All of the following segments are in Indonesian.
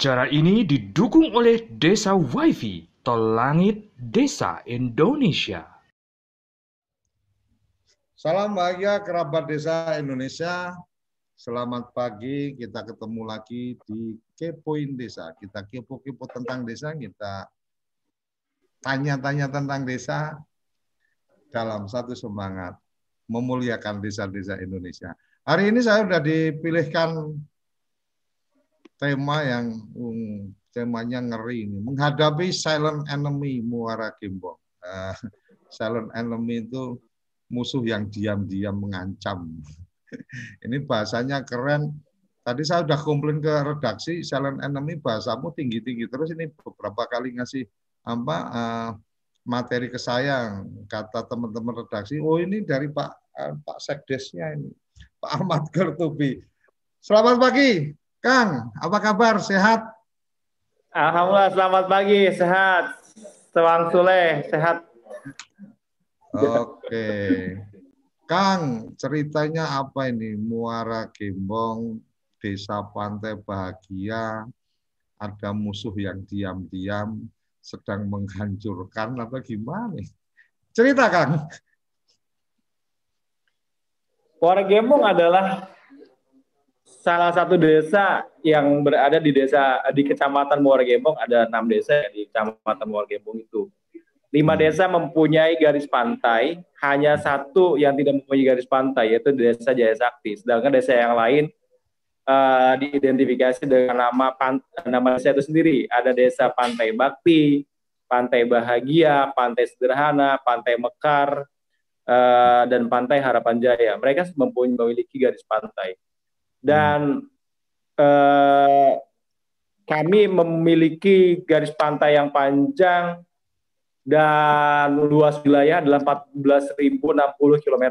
Cara ini didukung oleh Desa WiFi, Tol Langit Desa Indonesia. Salam bahagia kerabat desa Indonesia. Selamat pagi, kita ketemu lagi di Kepoin Desa. Kita kepo-kepo tentang desa, kita tanya-tanya tentang desa dalam satu semangat memuliakan desa-desa Indonesia. Hari ini saya sudah dipilihkan tema yang um, temanya ngeri ini menghadapi silent enemy Muara Gembong. Uh, silent enemy itu musuh yang diam-diam mengancam. ini bahasanya keren. Tadi saya sudah komplain ke redaksi silent enemy bahasamu tinggi-tinggi terus ini beberapa kali ngasih apa uh, materi ke saya kata teman-teman redaksi oh ini dari Pak uh, Pak Sekdesnya ini Pak Ahmad Gertubi. Selamat pagi. Kang, apa kabar? Sehat? Alhamdulillah, selamat pagi. Sehat. Sewang Sule, sehat. Oke. Kang, ceritanya apa ini? Muara Gembong, Desa Pantai Bahagia, ada musuh yang diam-diam sedang menghancurkan atau gimana? Cerita, Kang. Muara Gembong adalah salah satu desa yang berada di desa di kecamatan Muara Gembong ada enam desa di kecamatan Muara Gembong itu. Lima hmm. desa mempunyai garis pantai, hanya satu yang tidak mempunyai garis pantai yaitu desa Jaya Sakti. Sedangkan desa yang lain uh, diidentifikasi dengan nama pan, nama desa itu sendiri. Ada desa Pantai Bakti, Pantai Bahagia, Pantai Sederhana, Pantai Mekar, uh, dan Pantai Harapan Jaya. Mereka memiliki garis pantai dan eh, kami memiliki garis pantai yang panjang dan luas wilayah adalah 14.060 km.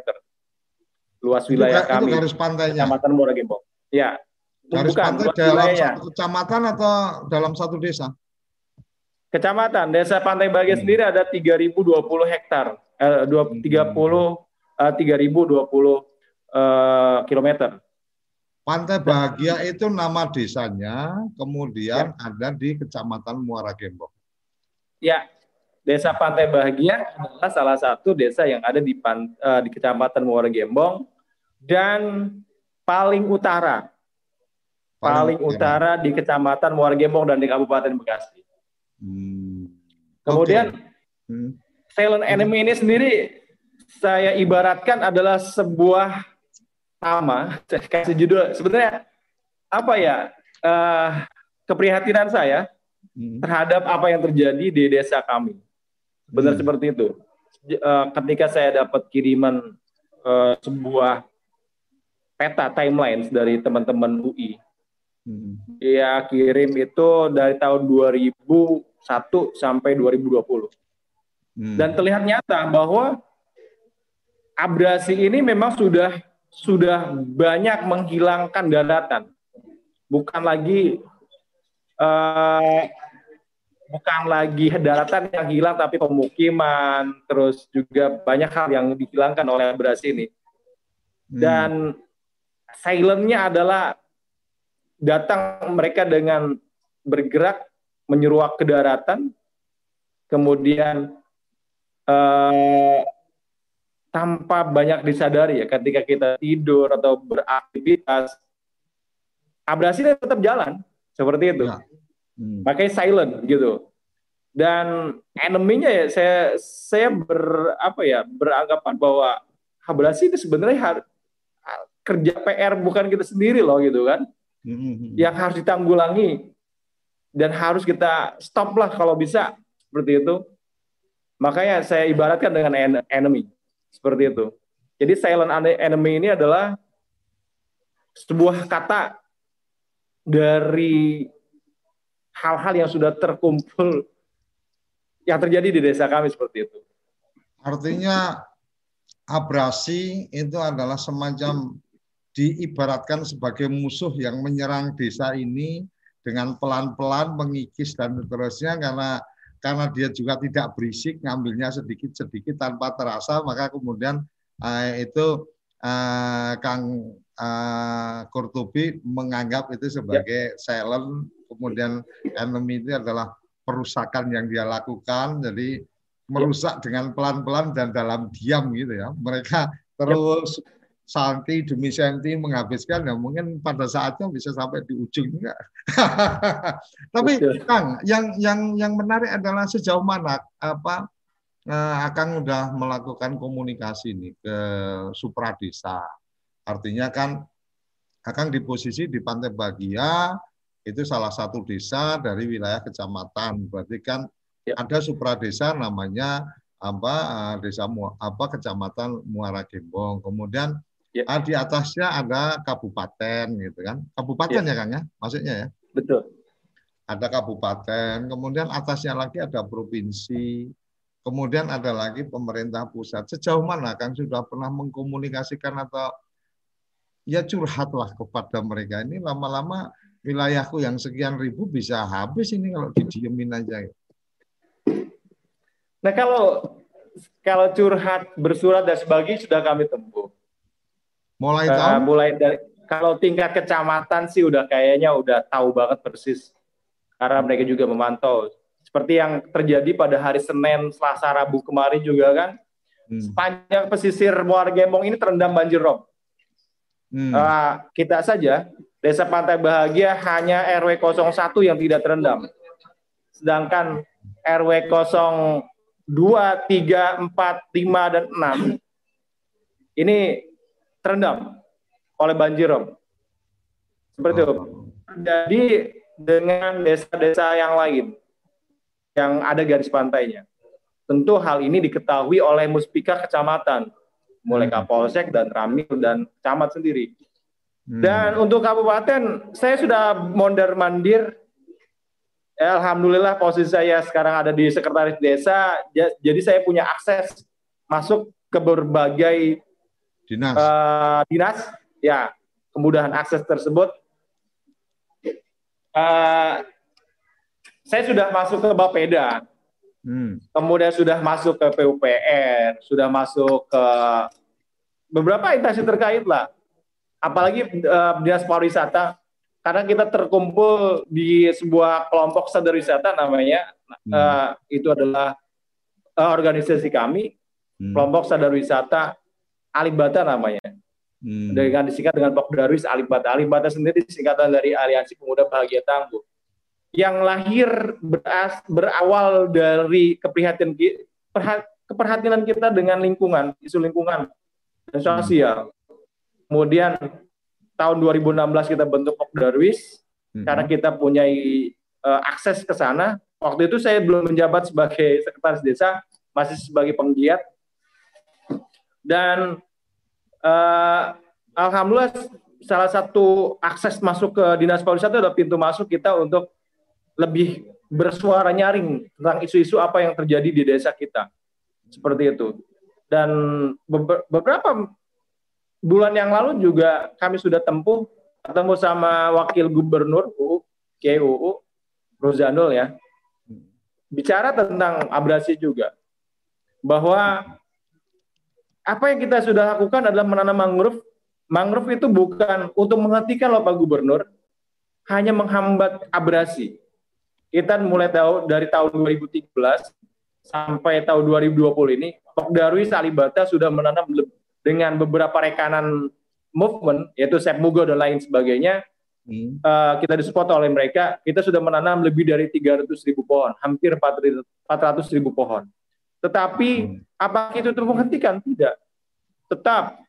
Luas wilayah itu, kami. Itu garis pantainya. Kecamatan Muara Gembong. Ya. Garis bukan, pantai dalam wilayahnya. satu kecamatan atau dalam satu desa? Kecamatan. Desa Pantai Bahagia hmm. sendiri ada 3.020 hektar. Eh, 30 hmm. eh, 3.020 eh, kilometer. Pantai Bahagia itu nama desanya, kemudian ya. ada di Kecamatan Muara Gembong. Ya, Desa Pantai Bahagia adalah salah satu desa yang ada di, uh, di Kecamatan Muara Gembong dan paling utara, paling, utara di Kecamatan Muara Gembong dan di Kabupaten Bekasi. Hmm. Kemudian okay. hmm. silent enemy ini sendiri saya ibaratkan adalah sebuah nama saya kasih judul sebenarnya apa ya uh, keprihatinan saya hmm. terhadap apa yang terjadi di desa kami benar hmm. seperti itu uh, ketika saya dapat kiriman uh, sebuah peta timeline dari teman-teman UI hmm. ya kirim itu dari tahun 2001 sampai 2020 hmm. dan terlihat nyata bahwa abrasi ini memang sudah sudah banyak menghilangkan daratan. Bukan lagi uh, bukan lagi daratan yang hilang tapi pemukiman, terus juga banyak hal yang dihilangkan oleh beras ini. Hmm. Dan silentnya adalah datang mereka dengan bergerak menyeruak ke daratan, kemudian uh, tanpa banyak disadari ya ketika kita tidur atau beraktivitas abrasi tetap jalan seperti itu. Ya. Hmm. Pakai silent gitu. Dan enemy-nya ya saya saya ber apa ya beranggapan bahwa abrasi itu sebenarnya kerja PR bukan kita sendiri loh gitu kan. Hmm. Yang harus ditanggulangi dan harus kita stop lah kalau bisa seperti itu. Makanya saya ibaratkan dengan enemy seperti itu. Jadi silent enemy ini adalah sebuah kata dari hal-hal yang sudah terkumpul yang terjadi di desa kami seperti itu. Artinya abrasi itu adalah semacam diibaratkan sebagai musuh yang menyerang desa ini dengan pelan-pelan mengikis dan seterusnya karena karena dia juga tidak berisik, ngambilnya sedikit-sedikit tanpa terasa, maka kemudian uh, itu uh, Kang uh, Kurtubi menganggap itu sebagai ya. silent, kemudian enemy itu adalah perusakan yang dia lakukan, jadi merusak dengan pelan-pelan dan dalam diam gitu ya. Mereka terus santi demi senti menghabiskan ya mungkin pada saatnya bisa sampai di ujung enggak. Tapi Betul. Kang, yang yang yang menarik adalah sejauh mana apa eh, akan udah melakukan komunikasi nih ke supradesa. Artinya kan akan di posisi di Pantai Bagia itu salah satu desa dari wilayah kecamatan. Berarti kan ya. ada supradesa namanya apa eh, desa apa kecamatan Muara Gembong. Kemudian Ya. Ah, di atasnya ada kabupaten gitu kan. Kabupaten ya, ya Kang ya, maksudnya ya. Betul. Ada kabupaten, kemudian atasnya lagi ada provinsi, kemudian ada lagi pemerintah pusat. Sejauh mana Kang sudah pernah mengkomunikasikan atau ya curhatlah kepada mereka ini lama-lama wilayahku yang sekian ribu bisa habis ini kalau didiemin aja. Nah kalau kalau curhat bersurat dan sebagainya sudah kami tempuh. Mulai uh, mulai dari kalau tingkat kecamatan sih udah kayaknya udah tahu banget persis karena mereka juga memantau. Seperti yang terjadi pada hari Senin, Selasa, Rabu kemarin juga kan, hmm. sepanjang pesisir Muara Gembong ini terendam banjir rob. Hmm. Uh, kita saja Desa Pantai Bahagia hanya RW 01 yang tidak terendam. Sedangkan RW 02, 3, 4, 5 dan 6 ini terendam oleh banjir Om. Seperti itu. Jadi dengan desa-desa yang lain yang ada garis pantainya. Tentu hal ini diketahui oleh Muspika kecamatan, mulai hmm. Kapolsek dan Ramil dan camat sendiri. Hmm. Dan untuk kabupaten, saya sudah mondar mandir. Alhamdulillah posisi saya sekarang ada di sekretaris desa, jadi saya punya akses masuk ke berbagai dinas. Uh, dinas, ya kemudahan akses tersebut. Uh, saya sudah masuk ke Bapeda, hmm. kemudian sudah masuk ke PUPR, sudah masuk ke beberapa instansi terkait lah. Apalagi uh, dinas pariwisata, karena kita terkumpul di sebuah kelompok sadar wisata namanya, hmm. uh, itu adalah uh, organisasi kami, hmm. kelompok sadar wisata Alibata namanya. Hmm. Dengan disingkat dengan Pak Darwis Alibata. Alibata sendiri singkatan dari Aliansi Pemuda Bahagia Tangguh. Yang lahir beras, berawal dari keprihatinan keperhatian kita dengan lingkungan, isu lingkungan dan sosial. Hmm. Kemudian tahun 2016 kita bentuk Pak Darwis hmm. karena kita punya uh, akses ke sana. Waktu itu saya belum menjabat sebagai sekretaris desa, masih sebagai penggiat dan uh, alhamdulillah salah satu akses masuk ke dinas pariwisata adalah pintu masuk kita untuk lebih bersuara nyaring tentang isu-isu apa yang terjadi di desa kita. Seperti itu. Dan beberapa bulan yang lalu juga kami sudah tempuh ketemu sama wakil gubernur UU KUU ya. Bicara tentang abrasi juga. Bahwa apa yang kita sudah lakukan adalah menanam mangrove. Mangrove itu bukan untuk menghentikan loh Pak Gubernur, hanya menghambat abrasi. Kita mulai tahu dari tahun 2013 sampai tahun 2020 ini, Pak Darwis Alibata sudah menanam dengan beberapa rekanan movement, yaitu Sep Mugo dan lain sebagainya, hmm. uh, kita disupport oleh mereka, kita sudah menanam lebih dari 300 ribu pohon, hampir 400 ribu pohon. Tetapi hmm. Apakah itu terus menghentikan? Tidak. Tetap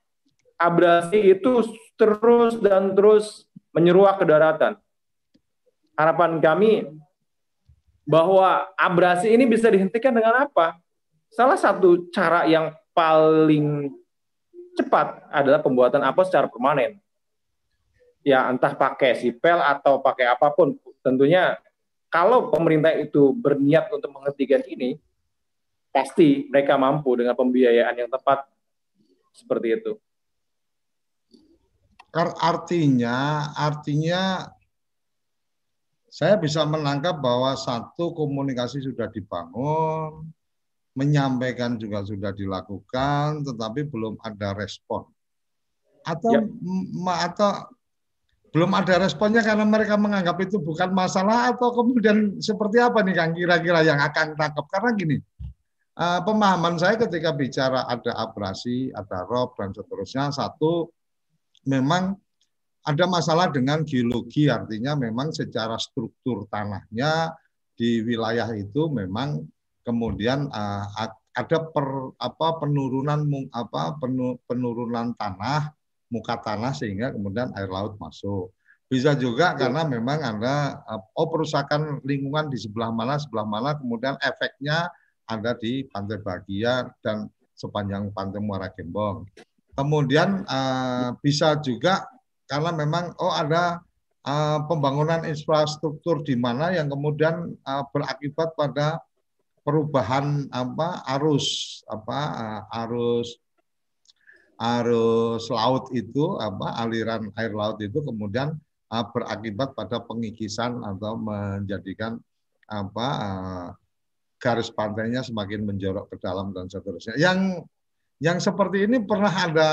abrasi itu terus dan terus menyeruak ke daratan. Harapan kami bahwa abrasi ini bisa dihentikan dengan apa? Salah satu cara yang paling cepat adalah pembuatan apa secara permanen. Ya entah pakai sipel atau pakai apa pun. Tentunya kalau pemerintah itu berniat untuk menghentikan ini, pasti mereka mampu dengan pembiayaan yang tepat seperti itu. Artinya, artinya saya bisa menangkap bahwa satu komunikasi sudah dibangun, menyampaikan juga sudah dilakukan, tetapi belum ada respon. Atau ya. atau belum ada responnya karena mereka menganggap itu bukan masalah atau kemudian seperti apa nih Kang kira-kira yang akan tangkap karena gini uh, pemahaman saya ketika bicara ada abrasi ada rob dan seterusnya satu memang ada masalah dengan geologi artinya memang secara struktur tanahnya di wilayah itu memang kemudian uh, ada per, apa penurunan apa penurunan tanah muka tanah sehingga kemudian air laut masuk. Bisa juga ya. karena memang ada oh perusakan lingkungan di sebelah mana sebelah mana kemudian efeknya ada di pantai Bahagia dan sepanjang pantai Muara Gembong. Kemudian uh, bisa juga karena memang oh ada uh, pembangunan infrastruktur di mana yang kemudian uh, berakibat pada perubahan apa arus apa uh, arus arus laut itu apa aliran air laut itu kemudian uh, berakibat pada pengikisan atau menjadikan apa uh, garis pantainya semakin menjorok ke dalam dan seterusnya. Yang yang seperti ini pernah ada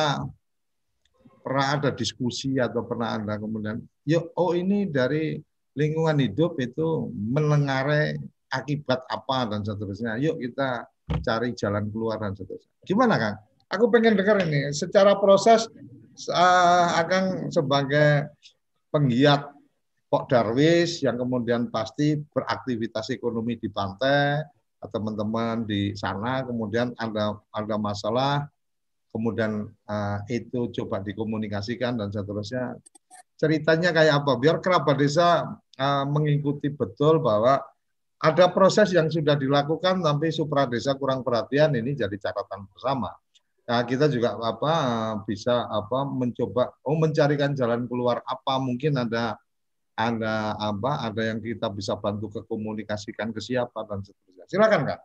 pernah ada diskusi atau pernah ada kemudian yuk oh ini dari lingkungan hidup itu menengare akibat apa dan seterusnya. Yuk kita cari jalan keluar dan seterusnya. Gimana Kang? Aku pengen dengar ini secara proses uh, akan sebagai penggiat Pok Darwis yang kemudian pasti beraktivitas ekonomi di pantai, teman-teman di sana, kemudian ada ada masalah, kemudian uh, itu coba dikomunikasikan dan seterusnya. Ceritanya kayak apa? Biar kerabat desa uh, mengikuti betul bahwa ada proses yang sudah dilakukan tapi supra desa kurang perhatian ini jadi catatan bersama. Nah, kita juga apa bisa apa mencoba oh mencarikan jalan keluar apa mungkin ada ada apa ada yang kita bisa bantu ke komunikasikan ke siapa dan seterusnya. Silakan Kak.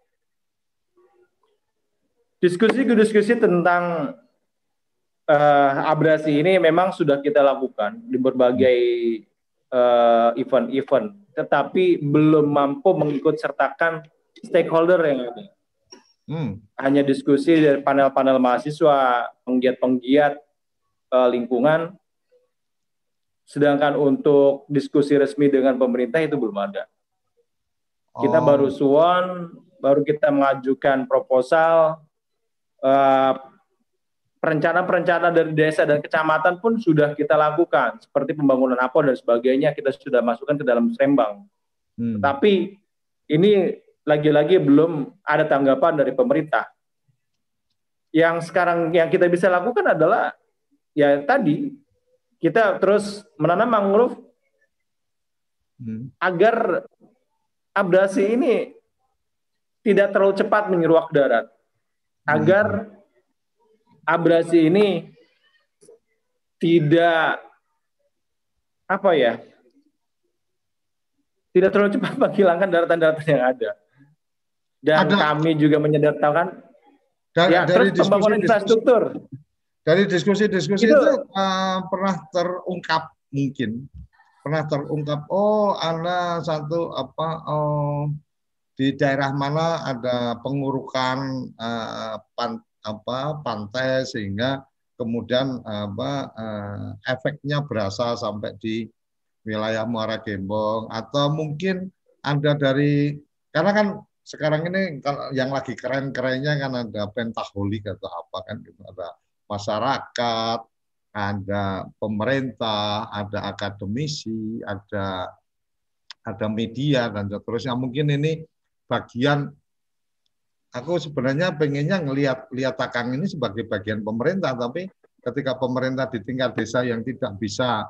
Diskusi-diskusi tentang uh, abrasi ini memang sudah kita lakukan di berbagai eh, event-event, uh, tetapi belum mampu mengikut sertakan stakeholder yang ada. Hmm. Hanya diskusi dari panel-panel mahasiswa, penggiat-penggiat uh, lingkungan. Sedangkan untuk diskusi resmi dengan pemerintah itu belum ada. Kita oh. baru suon, baru kita mengajukan proposal. Uh, perencanaan-perencanaan dari desa dan kecamatan pun sudah kita lakukan, seperti pembangunan apa dan sebagainya kita sudah masukkan ke dalam Serembang. Hmm. Tapi ini lagi-lagi belum ada tanggapan dari pemerintah. Yang sekarang yang kita bisa lakukan adalah ya tadi kita terus menanam mangrove hmm. agar abrasi ini tidak terlalu cepat menyeruak darat. Agar abrasi ini tidak apa ya? Tidak terlalu cepat menghilangkan daratan-daratan yang ada dan ada, kami juga menyederhanakan dari, ya, dari terus pembangunan infrastruktur. Dari diskusi-diskusi itu, itu uh, pernah terungkap mungkin pernah terungkap oh ada satu apa oh, di daerah mana ada pengurukan uh, pan, apa pantai sehingga kemudian apa uh, efeknya berasa sampai di wilayah Muara Gembong. Atau mungkin ada dari karena kan sekarang ini yang lagi keren-kerennya kan ada pentaholik atau apa kan gitu ada masyarakat ada pemerintah ada akademisi ada ada media dan seterusnya. Mungkin ini bagian aku sebenarnya pengennya ngelihat lihat Akang ini sebagai bagian pemerintah tapi ketika pemerintah di tingkat desa yang tidak bisa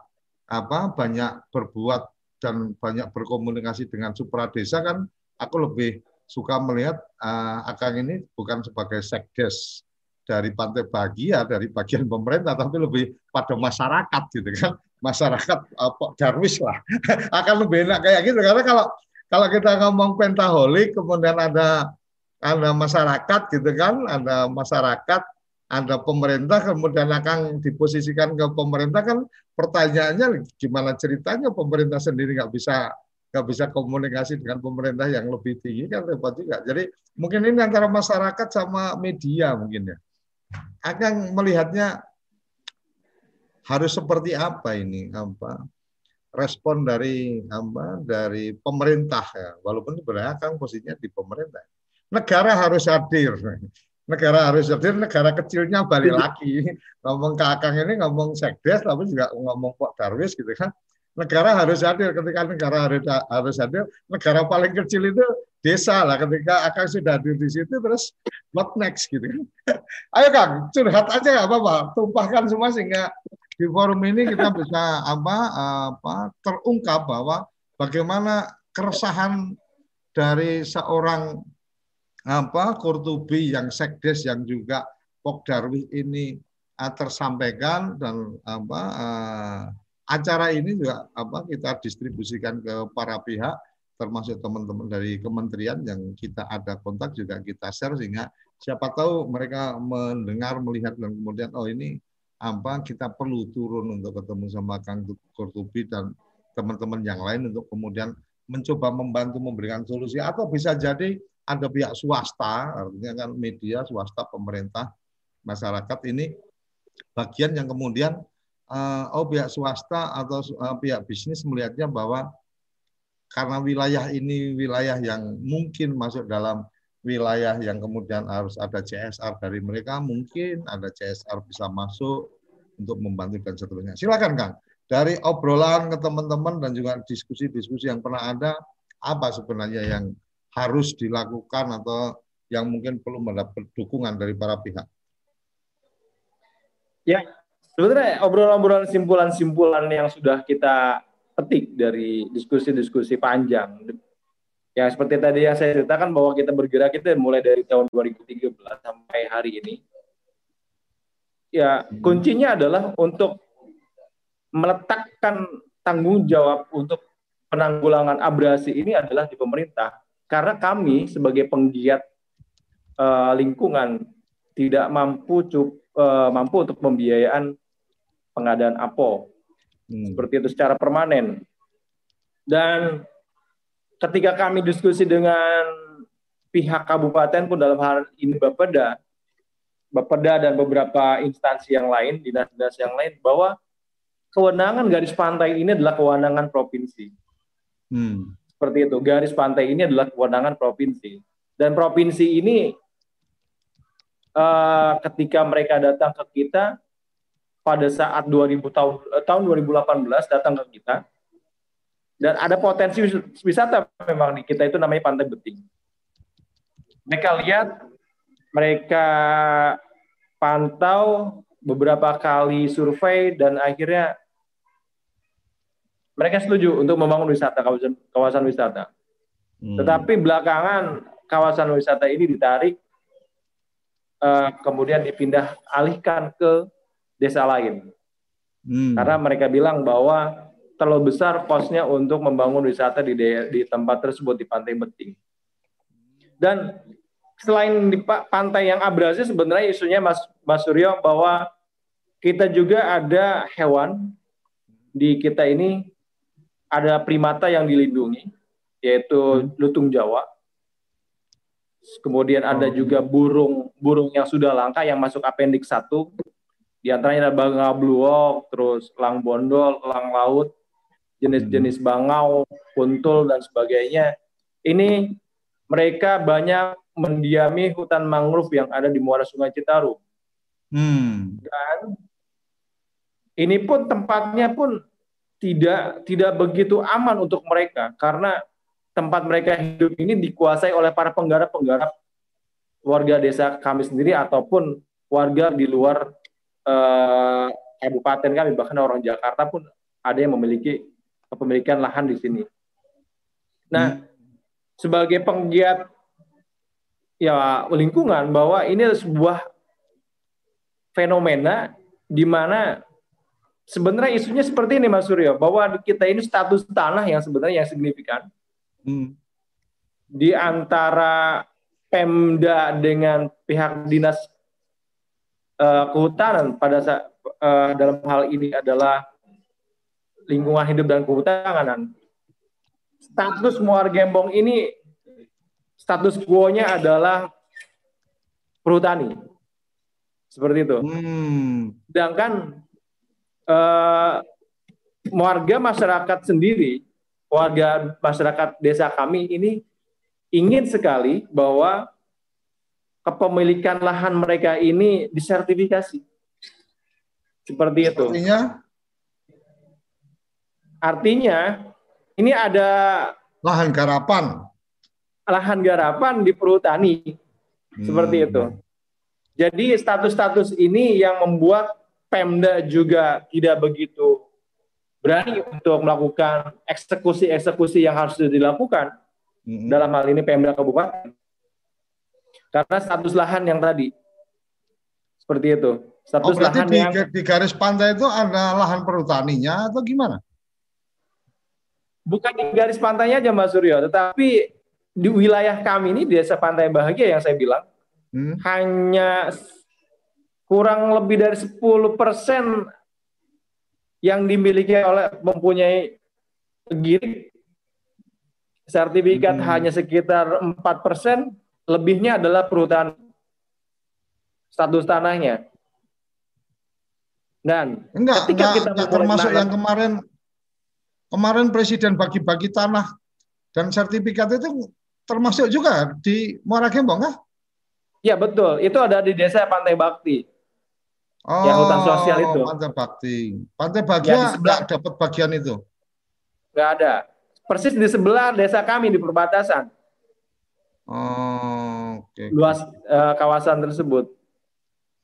apa banyak berbuat dan banyak berkomunikasi dengan supra desa kan aku lebih suka melihat uh, Akang ini bukan sebagai sekdes dari Pantai Bahagia dari bagian pemerintah tapi lebih pada masyarakat gitu kan masyarakat apa uh, Darwis lah akan lebih enak kayak gitu karena kalau kalau kita ngomong pentaholik kemudian ada ada masyarakat gitu kan ada masyarakat ada pemerintah kemudian akan diposisikan ke pemerintah kan pertanyaannya gimana ceritanya pemerintah sendiri nggak bisa nggak bisa komunikasi dengan pemerintah yang lebih tinggi kan repot juga. Jadi mungkin ini antara masyarakat sama media mungkin ya. Akan melihatnya harus seperti apa ini apa respon dari apa dari pemerintah ya. Walaupun sebenarnya kan posisinya di pemerintah. Negara harus hadir. Negara harus hadir, negara kecilnya balik lagi. Ngomong ke Akang ini ngomong sekdes, tapi juga ngomong Pak Darwis gitu kan negara harus hadir ketika negara harus harus hadir negara paling kecil itu desa lah. Ketika akan sudah hadir di situ terus what next gitu ayo kang curhat aja nggak apa-apa. Tumpahkan semua sehingga di forum ini kita bisa apa apa terungkap bahwa bagaimana keresahan dari seorang apa Kurtubi yang sekdes yang juga Pok Darwis ini uh, tersampaikan dan apa uh, acara ini juga apa kita distribusikan ke para pihak termasuk teman-teman dari kementerian yang kita ada kontak juga kita share sehingga siapa tahu mereka mendengar melihat dan kemudian oh ini apa kita perlu turun untuk ketemu sama Kang Kurtubi dan teman-teman yang lain untuk kemudian mencoba membantu memberikan solusi. Atau bisa jadi ada pihak swasta artinya kan media swasta pemerintah masyarakat ini bagian yang kemudian oh pihak swasta atau uh, pihak bisnis melihatnya bahwa karena wilayah ini wilayah yang mungkin masuk dalam wilayah yang kemudian harus ada CSR dari mereka, mungkin ada CSR bisa masuk untuk membantu dan seterusnya. Silakan Kang. Dari obrolan ke teman-teman dan juga diskusi-diskusi yang pernah ada, apa sebenarnya yang harus dilakukan atau yang mungkin perlu mendapat dukungan dari para pihak? Ya, Sebenarnya obrolan-obrolan simpulan-simpulan yang sudah kita petik dari diskusi-diskusi panjang. Ya seperti tadi yang saya ceritakan bahwa kita bergerak itu mulai dari tahun 2013 sampai hari ini. Ya kuncinya adalah untuk meletakkan tanggung jawab untuk penanggulangan abrasi ini adalah di pemerintah. Karena kami sebagai penggiat uh, lingkungan tidak mampu cukup uh, mampu untuk pembiayaan pengadaan APO. Hmm. Seperti itu secara permanen. Dan ketika kami diskusi dengan pihak kabupaten pun dalam hal ini Bapeda, Bapeda dan beberapa instansi yang lain, dinas-dinas yang lain, bahwa kewenangan garis pantai ini adalah kewenangan provinsi. Hmm. Seperti itu, garis pantai ini adalah kewenangan provinsi. Dan provinsi ini uh, ketika mereka datang ke kita, pada saat 2000 tahun eh, tahun 2018 datang ke kita dan ada potensi wisata memang di kita itu namanya Pantai Beting. Mereka lihat, mereka pantau beberapa kali survei dan akhirnya mereka setuju untuk membangun wisata kawasan kawasan wisata. Hmm. Tetapi belakangan kawasan wisata ini ditarik uh, kemudian dipindah alihkan ke desa lain. Hmm. Karena mereka bilang bahwa terlalu besar kosnya untuk membangun wisata di di tempat tersebut di Pantai Beting. Dan selain di pantai yang abrasi sebenarnya isunya Mas Mas Suryo bahwa kita juga ada hewan di kita ini ada primata yang dilindungi yaitu hmm. lutung Jawa. Kemudian ada oh. juga burung burung yang sudah langka yang masuk apendik 1 di antaranya ada bangau bluok, terus elang bondol, elang laut, jenis-jenis hmm. bangau, kuntul dan sebagainya. Ini mereka banyak mendiami hutan mangrove yang ada di muara Sungai Citarum. Hmm. Dan ini pun tempatnya pun tidak tidak begitu aman untuk mereka karena tempat mereka hidup ini dikuasai oleh para penggarap-penggarap warga desa kami sendiri ataupun warga di luar eh, kabupaten kami bahkan orang Jakarta pun ada yang memiliki kepemilikan lahan di sini. Nah, hmm. sebagai penggiat ya lingkungan bahwa ini adalah sebuah fenomena di mana sebenarnya isunya seperti ini Mas Suryo bahwa kita ini status tanah yang sebenarnya yang signifikan hmm. di antara Pemda dengan pihak dinas uh, kehutanan pada saat uh, dalam hal ini adalah lingkungan hidup dan kehutanan status Muara Gembong ini status quo-nya adalah perhutani. Seperti itu. Hmm. Sedangkan eh, warga masyarakat sendiri, warga masyarakat desa kami ini ingin sekali bahwa kepemilikan lahan mereka ini disertifikasi. Seperti itu. Artinya Artinya ini ada lahan garapan. lahan garapan di perhutani seperti Hmm. itu. Jadi status-status ini yang membuat Pemda juga tidak begitu berani untuk melakukan eksekusi-eksekusi yang harus dilakukan Hmm. dalam hal ini Pemda Kabupaten. Karena status lahan yang tadi seperti itu. Oh, Status berarti lahan di, yang di garis pantai itu ada lahan perhutaninya atau gimana? bukan di garis pantainya aja Mas Suryo, tetapi di wilayah kami ini Desa Pantai Bahagia yang saya bilang Hmm. hanya kurang lebih dari 10% yang dimiliki oleh mempunyai girik sertifikat Hmm. hanya sekitar 4%, lebihnya adalah perhutanan status tanahnya. Dan Enggak, Ketika enggak, kita enggak termasuk menanam- yang kemarin kemarin presiden bagi-bagi tanah dan sertifikat itu termasuk juga di Muara Gembong kah? ya betul, itu ada di Desa Pantai Bakti. Oh, Yang hutan sosial itu. Pantai Bakti. Pantai Ya, Bagia sebelah. enggak dapat bagian itu. Nggak ada. Persis di sebelah desa kami di perbatasan. Oh, oke. luas eh, kawasan tersebut.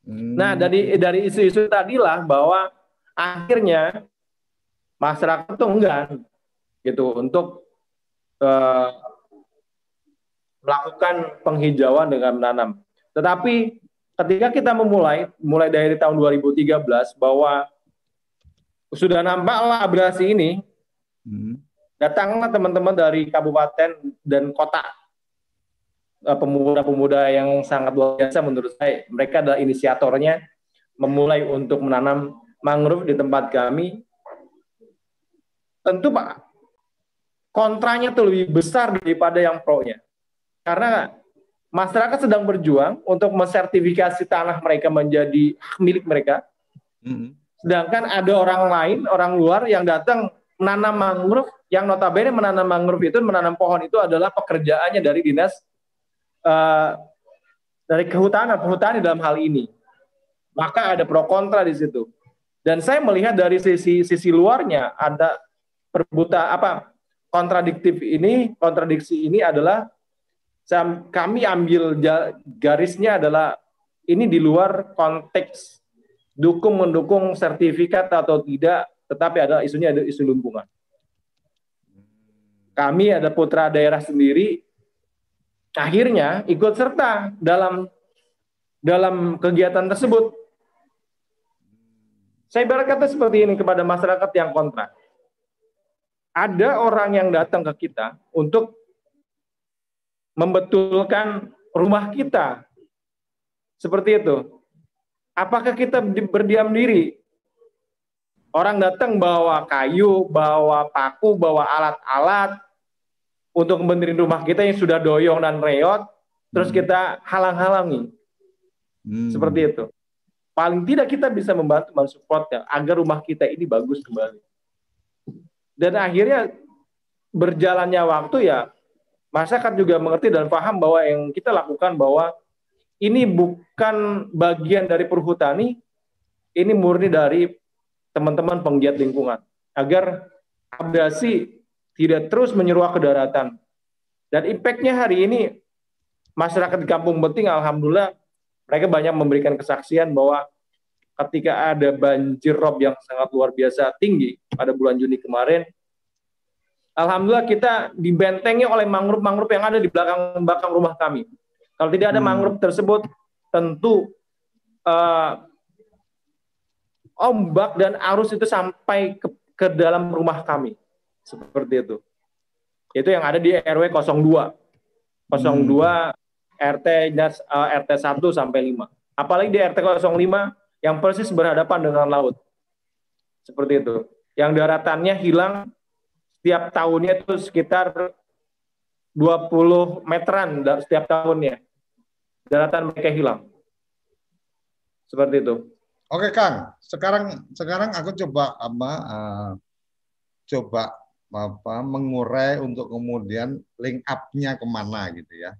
Hmm. Nah, dari dari isu-isu tadilah bahwa akhirnya masyarakat tuh enggan gitu untuk eh, melakukan penghijauan dengan menanam. Tetapi ketika kita memulai mulai dari tahun 2013 bahwa sudah nampaklah abrasi ini, Hmm. datanglah teman-teman dari kabupaten dan kota pemuda-pemuda yang sangat luar biasa menurut saya. Mereka adalah inisiatornya memulai untuk menanam mangrove di tempat kami. Tentu Pak, kontranya tuh lebih besar daripada yang pro-nya. Karena masyarakat sedang berjuang untuk mensertifikasi tanah mereka menjadi hak milik mereka. Hmm. Sedangkan ada orang lain, orang luar yang datang menanam mangrove, yang notabene menanam mangrove itu, menanam pohon itu adalah pekerjaannya dari dinas eh, dari kehutanan, perhutani dalam hal ini. Maka ada pro kontra di situ. Dan saya melihat dari sisi sisi luarnya ada perbuta apa kontradiktif ini, kontradiksi ini adalah kami ambil garisnya adalah ini di luar konteks dukung mendukung sertifikat atau tidak, tetapi ada isunya ada isu lingkungan. Kami ada putra daerah sendiri, akhirnya ikut serta dalam dalam kegiatan tersebut. Saya ibarat kata seperti ini kepada masyarakat yang kontra. Ada orang yang datang ke kita untuk membetulkan rumah kita. Seperti itu. Apakah kita di- berdiam diri? Orang datang bawa kayu, bawa paku, bawa alat-alat untuk membenerin rumah kita yang sudah doyong dan reot, terus Hmm. kita halang-halangi. Hmm. Seperti itu. Paling tidak kita bisa membantu mensupportnya agar rumah kita ini bagus kembali. Dan akhirnya berjalannya waktu ya masyarakat juga mengerti dan paham bahwa yang kita lakukan bahwa ini bukan bagian dari perhutani, ini murni dari teman-teman penggiat lingkungan agar abrasi tidak terus menyeruak ke daratan. Dan impactnya hari ini masyarakat di Kampung Beting alhamdulillah mereka banyak memberikan kesaksian bahwa ketika ada banjir rob yang sangat luar biasa tinggi pada bulan Juni kemarin, alhamdulillah kita dibentengi oleh mangrove-mangrove yang ada di belakang belakang rumah kami. Kalau tidak ada Hmm. mangrove tersebut, tentu eh, ombak dan arus itu sampai ke, ke dalam rumah kami. Seperti itu. Itu yang ada di RW 02. 02 RT nya- eh, RT 1 sampai 5. Apalagi di RT 05 yang persis berhadapan dengan laut. Seperti itu. Yang daratannya hilang setiap tahunnya itu sekitar 20 meteran setiap tahunnya. Daratan mereka hilang. Seperti itu. Oke Kang, sekarang sekarang aku coba apa uh, coba apa mengurai untuk kemudian link up-nya ke mana gitu ya.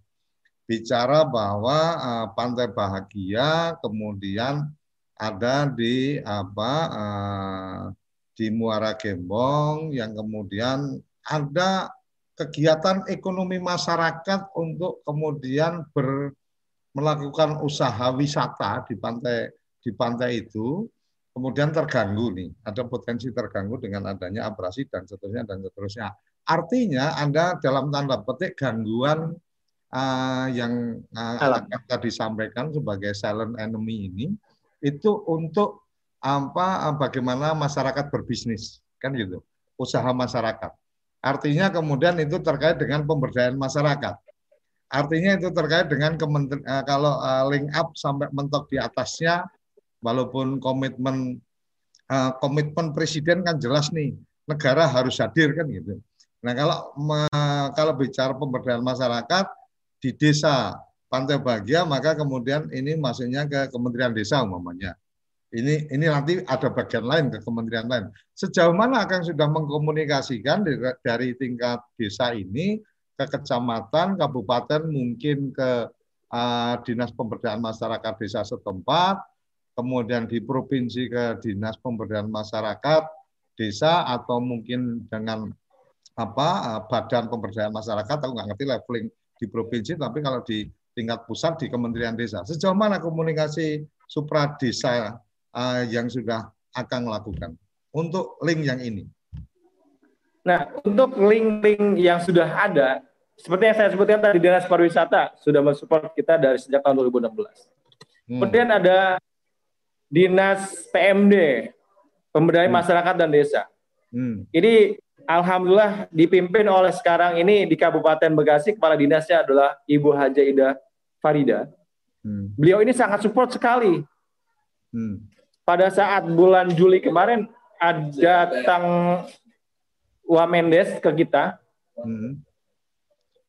Bicara bahwa uh, Pantai Bahagia kemudian ada di apa uh, di Muara Gembong yang kemudian ada kegiatan ekonomi masyarakat untuk kemudian ber, melakukan usaha wisata di pantai di pantai itu kemudian terganggu nih, ada potensi terganggu dengan adanya abrasi dan seterusnya dan seterusnya. Artinya Anda dalam tanda petik gangguan uh, yang uh, tadi disampaikan sebagai silent enemy ini itu untuk apa bagaimana masyarakat berbisnis kan gitu usaha masyarakat. Artinya kemudian itu terkait dengan pemberdayaan masyarakat. Artinya itu terkait dengan kementeri, kalau link up sampai mentok di atasnya walaupun komitmen uh, komitmen presiden kan jelas nih negara harus hadir kan gitu nah kalau me, kalau bicara pemberdayaan masyarakat di desa Pantai Bahagia maka kemudian ini masuknya ke Kementerian Desa umpamanya ini ini nanti ada bagian lain ke kementerian lain. Sejauh mana akan sudah mengkomunikasikan dari, dari tingkat desa ini ke kecamatan, kabupaten, mungkin ke uh, dinas pemberdayaan masyarakat desa setempat, kemudian di provinsi ke dinas pemberdayaan masyarakat desa atau mungkin dengan apa uh, badan pemberdayaan masyarakat, aku nggak ngerti leveling di provinsi, tapi kalau di tingkat pusat di Kementerian Desa. Sejauh mana komunikasi supra desa uh, yang sudah akan lakukan untuk link yang ini? Nah, untuk link-link yang sudah ada, seperti yang saya sebutkan tadi Dinas Pariwisata sudah mensupport kita dari sejak tahun 2016. Hmm. Kemudian ada Dinas PMD, Pemberdayaan hmm. Masyarakat dan Desa. Hmm. Ini alhamdulillah dipimpin oleh sekarang ini di Kabupaten Bekasi kepala dinasnya adalah Ibu Haja Ida Farida. Hmm. Beliau ini sangat support sekali. Hmm pada saat bulan Juli kemarin ada datang Wamendes ke kita. Hmm.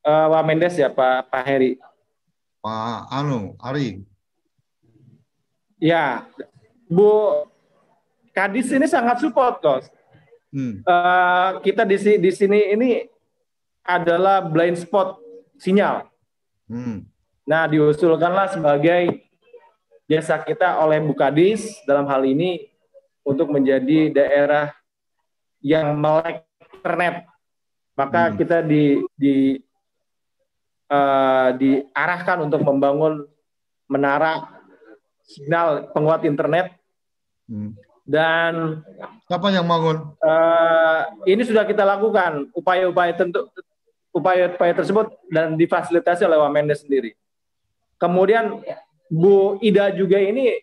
Uh, Wamendes ya Pak Pak Heri. Pak Anu Ari. Ya, Bu Kadis ini sangat support kos. Hmm. Uh, kita di, di sini ini adalah blind spot sinyal. Hmm. Nah, diusulkanlah sebagai desa kita oleh Bukadis dalam hal ini untuk menjadi daerah yang melek internet. Maka hmm. kita di, di uh, diarahkan untuk membangun menara signal penguat internet hmm. dan siapa yang bangun? Uh, ini sudah kita lakukan upaya-upaya tentu upaya-upaya tersebut dan difasilitasi oleh Wamendes sendiri. Kemudian Bu Ida juga ini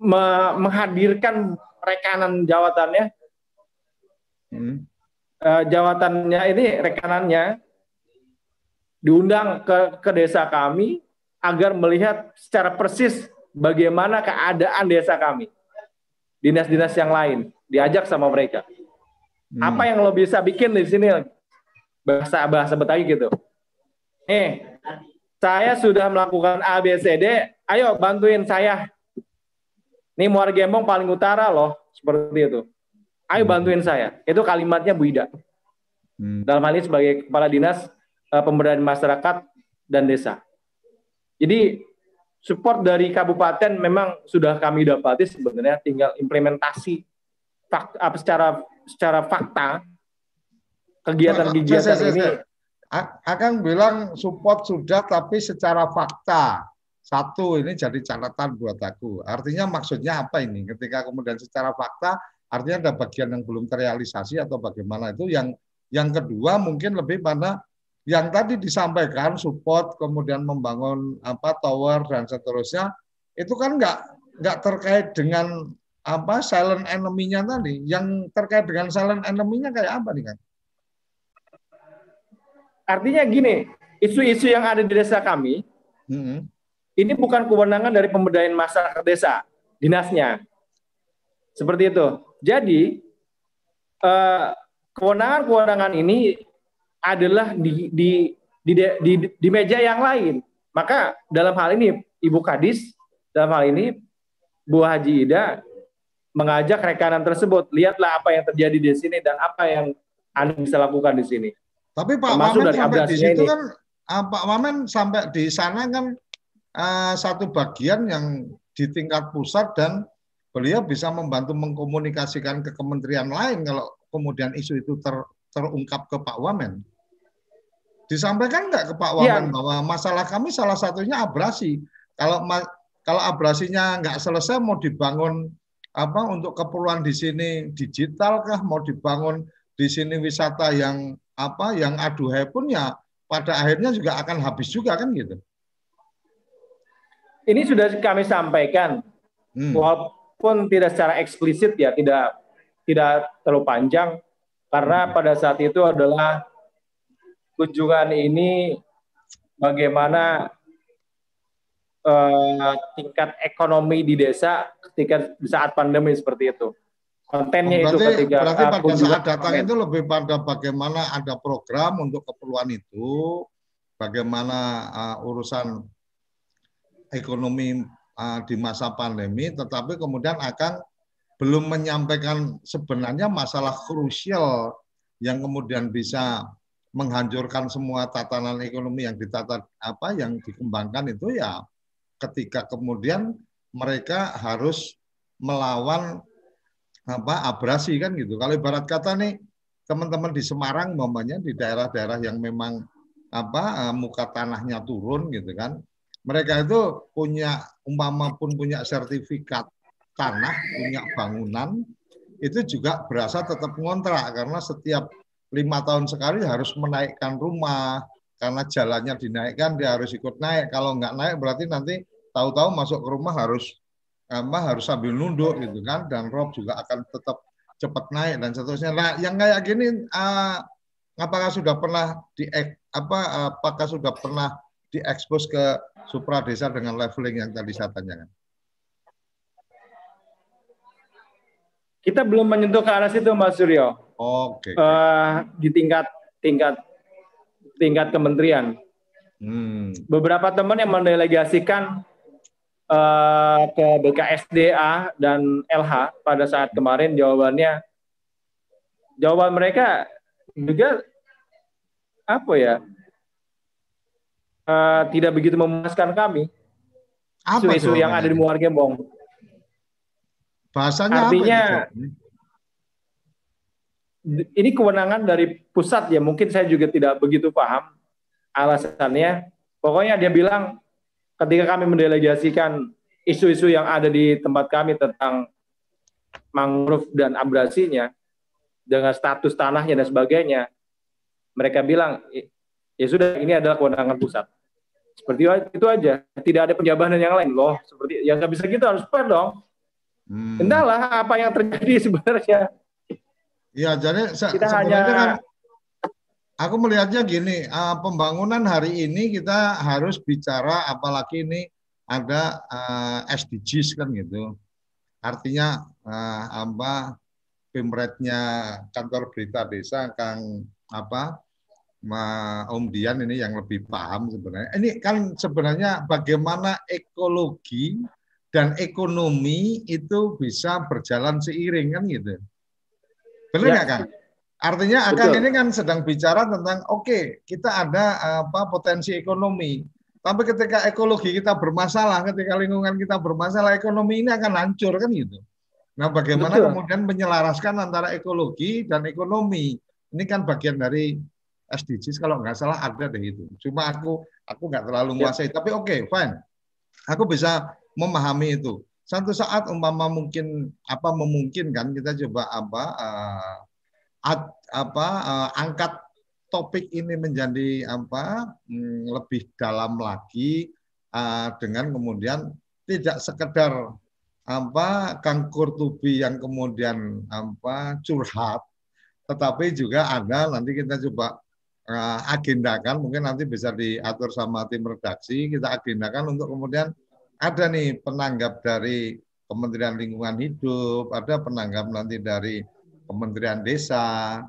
me menghadirkan rekanan jawatannya. Hmm. Uh, jawatannya ini rekanannya diundang ke, ke desa kami agar melihat secara persis bagaimana keadaan desa kami. Dinas-dinas yang lain diajak sama mereka. Hmm. Apa yang lo bisa bikin di sini bahasa bahasa Betawi gitu. Eh, saya sudah melakukan ABCD, ayo bantuin saya. Ini Muara Gembong paling utara loh, seperti itu. Ayo hmm. bantuin saya. Itu kalimatnya Bu Ida. Hmm. Dalam hal ini sebagai kepala dinas uh, pemberdayaan masyarakat dan desa. Jadi support dari kabupaten memang sudah kami dapati sebenarnya tinggal implementasi fakta, apa secara secara fakta kegiatan-kegiatan ini akan bilang support sudah tapi secara fakta. Satu ini jadi catatan buat aku. Artinya maksudnya apa ini? Ketika kemudian secara fakta artinya ada bagian yang belum terrealisasi atau bagaimana itu yang yang kedua mungkin lebih pada yang tadi disampaikan support kemudian membangun apa tower dan seterusnya itu kan nggak nggak terkait dengan apa silent enemy-nya tadi yang terkait dengan silent enemy-nya kayak apa nih kan Artinya gini, isu-isu yang ada di desa kami, hmm. ini bukan kewenangan dari pemberdayaan masyarakat desa, dinasnya. Seperti itu. Jadi, uh, kewenangan-kewenangan ini adalah di, di di, di di meja yang lain. Maka dalam hal ini Ibu Kadis dalam hal ini Bu Haji Ida mengajak rekanan tersebut, lihatlah apa yang terjadi di sini dan apa yang Anda bisa lakukan di sini. Tapi Pak Wamen sampai di situ ini. kan uh, Pak Wamen sampai di sana kan uh, satu bagian yang di tingkat pusat dan beliau bisa membantu mengkomunikasikan ke kementerian lain kalau kemudian isu itu ter, terungkap ke Pak Wamen. Disampaikan nggak ke Pak. Wamen ya. bahwa masalah kami salah satunya abrasi. Kalau kalau abrasinya nggak selesai mau dibangun apa untuk keperluan di sini digital kah mau dibangun di sini wisata yang apa yang aduhai pun ya pada akhirnya juga akan habis juga kan gitu. Ini sudah kami sampaikan hmm. walaupun tidak secara eksplisit ya tidak tidak terlalu panjang karena hmm. pada saat itu adalah kunjungan ini bagaimana uh, tingkat ekonomi di desa ketika saat pandemi seperti itu. Kontennya berarti, itu ketika berarti pada saat datang itu lebih pada bagaimana ada program untuk keperluan itu, bagaimana uh, urusan ekonomi uh, di masa pandemi, tetapi kemudian akan belum menyampaikan sebenarnya masalah krusial yang kemudian bisa menghancurkan semua tatanan ekonomi yang ditata apa yang dikembangkan itu ya ketika kemudian mereka harus melawan apa abrasi kan gitu. Kalau ibarat kata nih teman-teman di Semarang umpamanya di daerah-daerah yang memang apa eh, muka tanahnya turun gitu kan. Mereka itu punya umpama pun punya sertifikat tanah, punya bangunan itu juga berasa tetap ngontrak karena setiap lima tahun sekali harus menaikkan rumah karena jalannya dinaikkan dia harus ikut naik kalau nggak naik berarti nanti tahu-tahu masuk ke rumah harus apa harus sambil nunduk gitu kan dan rob juga akan tetap cepat naik dan seterusnya. Nah, yang kayak gini uh, apakah sudah pernah di apa apakah sudah pernah diekspos ke supra desa dengan leveling yang tadi saya tanyakan? Kita belum menyentuh ke arah situ, Mas Suryo. Oke. Okay. Uh, eh, di tingkat tingkat tingkat kementerian. Hmm. Beberapa teman yang mendelegasikan uh, ke BKSDA dan LH pada saat kemarin jawabannya jawaban mereka juga apa ya uh, tidak begitu memuaskan kami isu-isu yang ada di Muar Gembong. Bahasanya artinya apa ini kewenangan dari pusat ya mungkin saya juga tidak begitu paham alasannya. Pokoknya dia bilang ketika kami mendelegasikan isu-isu yang ada di tempat kami tentang mangrove dan abrasinya dengan status tanahnya dan sebagainya, mereka bilang ya sudah ini adalah kewenangan pusat. Seperti itu aja, tidak ada penjabaran yang lain loh. Seperti yang nggak bisa gitu harus fair dong. Hmm. Entahlah apa yang terjadi sebenarnya. Ya, jadi se kita sebenarnya hanya... kan aku melihatnya gini, uh, pembangunan hari ini kita harus bicara apalagi ini ada uh, eh, SDGs kan gitu. Artinya uh, apa pemretnya kantor berita desa Kang apa Ma Om Dian ini yang lebih paham sebenarnya. Ini kan sebenarnya bagaimana ekologi dan ekonomi itu bisa berjalan seiring kan gitu. Benar ya. nggak ya. Kang? Artinya Akang ini kan sedang bicara tentang oke okay, kita ada apa potensi ekonomi, tapi ketika ekologi kita bermasalah, ketika lingkungan kita bermasalah, ekonomi ini akan hancur kan gitu. Nah, bagaimana Betul. kemudian menyelaraskan antara ekologi dan ekonomi? Ini kan bagian dari SDGs kalau nggak salah ada deh itu. Cuma aku aku nggak terlalu ya. menguasai, ya. tapi oke, okay, fine. Aku bisa memahami itu. Satu saat umpama mungkin apa memungkinkan kita coba apa uh, ad, apa uh, angkat topik ini menjadi apa hmm, lebih dalam lagi uh, dengan kemudian tidak sekedar apa Kang Kurtubi yang kemudian apa curhat tetapi juga ada nanti kita coba uh, agendakan mungkin nanti bisa diatur sama tim redaksi kita agendakan untuk kemudian ada nih penanggap dari Kementerian Lingkungan Hidup ada penanggap nanti dari Kementerian Desa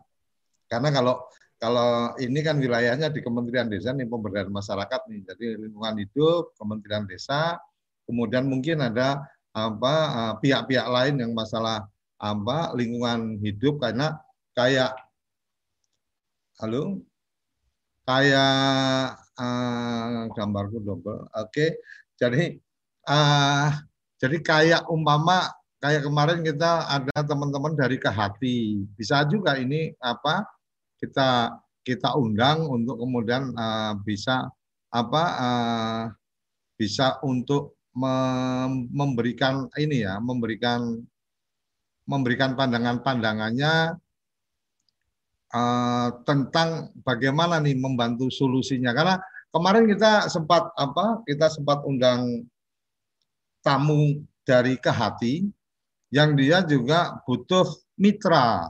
Karena kalau kalau ini kan wilayahnya di Kementerian Desa nih pemberdayaan masyarakat nih. Jadi lingkungan hidup, Kementerian Desa, kemudian mungkin ada apa eh, pihak-pihak lain yang masalah apa lingkungan hidup karena kayak halo kayak uh, gambarku double. Oke. Okay. Jadi uh, jadi kayak umpama kayak kemarin kita ada teman-teman dari Kehati. Bisa juga ini apa kita kita undang untuk kemudian uh, bisa apa uh, bisa untuk memberikan ini ya memberikan memberikan pandangan-pandangannya uh, tentang bagaimana nih membantu solusinya karena kemarin kita sempat apa kita sempat undang tamu dari Kehati yang dia juga butuh mitra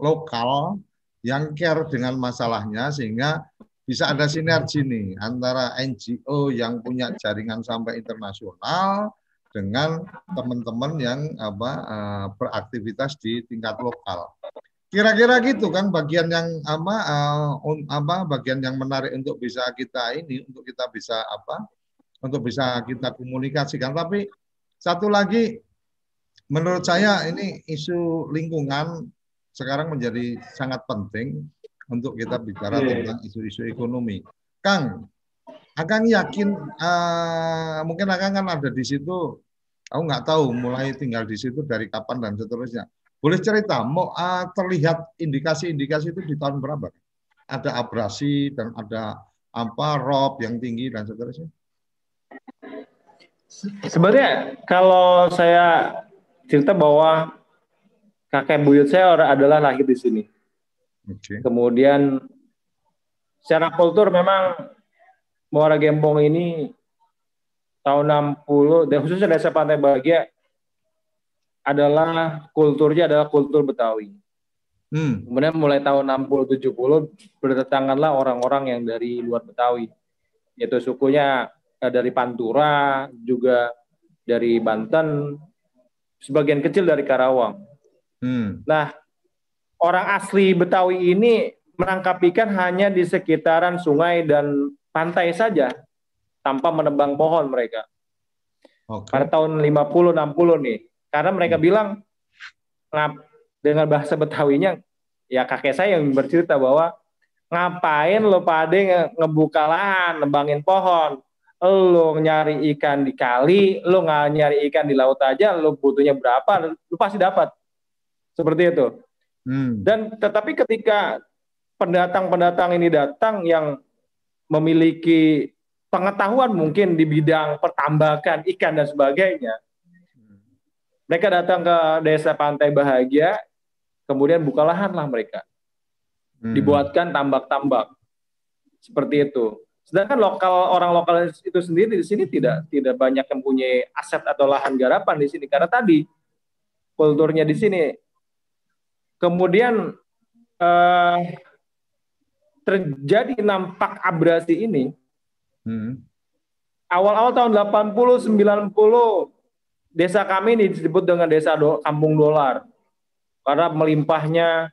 lokal yang care dengan masalahnya sehingga bisa ada sinergi nih antara NGO yang punya jaringan sampai internasional dengan teman-teman yang apa uh, beraktivitas di tingkat lokal. Kira-kira gitu kan bagian yang apa uh, apa bagian yang menarik untuk bisa kita ini untuk kita bisa apa untuk bisa kita komunikasikan. Tapi satu lagi menurut saya ini isu lingkungan sekarang menjadi sangat penting untuk kita bicara yeah. tentang isu-isu ekonomi. Kang, Akang yakin uh, mungkin Akang kan ada di situ, aku nggak tahu mulai tinggal di situ dari kapan dan seterusnya. Boleh cerita, mau uh, terlihat indikasi-indikasi itu di tahun berapa? Ada abrasi dan ada apa rob yang tinggi dan seterusnya? Sebenarnya kalau saya cerita bahwa kakek buyut saya adalah lahir di sini. Okay. Kemudian secara kultur memang Muara Gembong ini tahun 60 dan khususnya desa Pantai Bahagia adalah kulturnya adalah kultur Betawi. Hmm. Kemudian mulai tahun 60 70 berdatanganlah orang-orang yang dari luar Betawi. Yaitu sukunya dari Pantura, juga dari Banten, sebagian kecil dari Karawang. Hmm. Nah, orang asli Betawi ini menangkap ikan hanya di sekitaran sungai dan pantai saja, tanpa menebang pohon mereka. Okay. Pada tahun 50-60 nih, karena mereka hmm. bilang dengan bahasa Betawinya, ya kakek saya yang bercerita bahwa ngapain lo pade ngebuka lahan, nebangin pohon, lo nyari ikan di kali, lo nggak nyari ikan di laut aja, lo butuhnya berapa, lo pasti dapat. Seperti itu. Hmm. Dan tetapi ketika pendatang-pendatang ini datang yang memiliki pengetahuan mungkin di bidang pertambakan ikan dan sebagainya, mereka datang ke desa Pantai Bahagia, kemudian buka lahan lah mereka, hmm. dibuatkan tambak-tambak seperti itu. Sedangkan lokal orang lokal itu sendiri di sini tidak tidak banyak yang punya aset atau lahan garapan di sini karena tadi kulturnya di sini Kemudian uh, terjadi nampak abrasi ini. Hmm. Awal-awal tahun 80 90 desa kami ini disebut dengan desa do, kampung dolar. Karena melimpahnya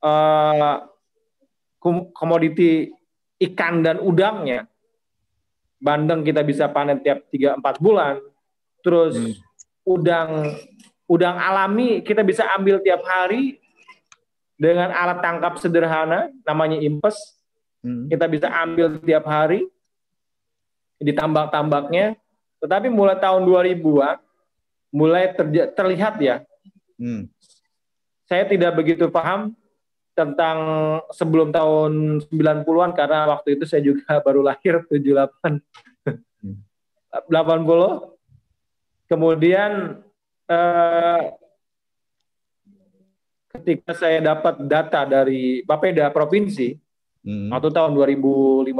uh, komoditi ikan dan udangnya. Bandeng kita bisa panen tiap 3 4 bulan. Terus hmm. udang udang alami kita bisa ambil tiap hari dengan alat tangkap sederhana namanya impes. Hmm. Kita bisa ambil tiap hari di tambak-tambaknya. Tetapi mulai tahun 2000-an mulai terlihat ya. Hmm. Saya tidak begitu paham tentang sebelum tahun 90-an karena waktu itu saya juga baru lahir 78 hmm. 80 kemudian Eh, ketika saya dapat data dari Bapeda provinsi hmm. waktu tahun 2015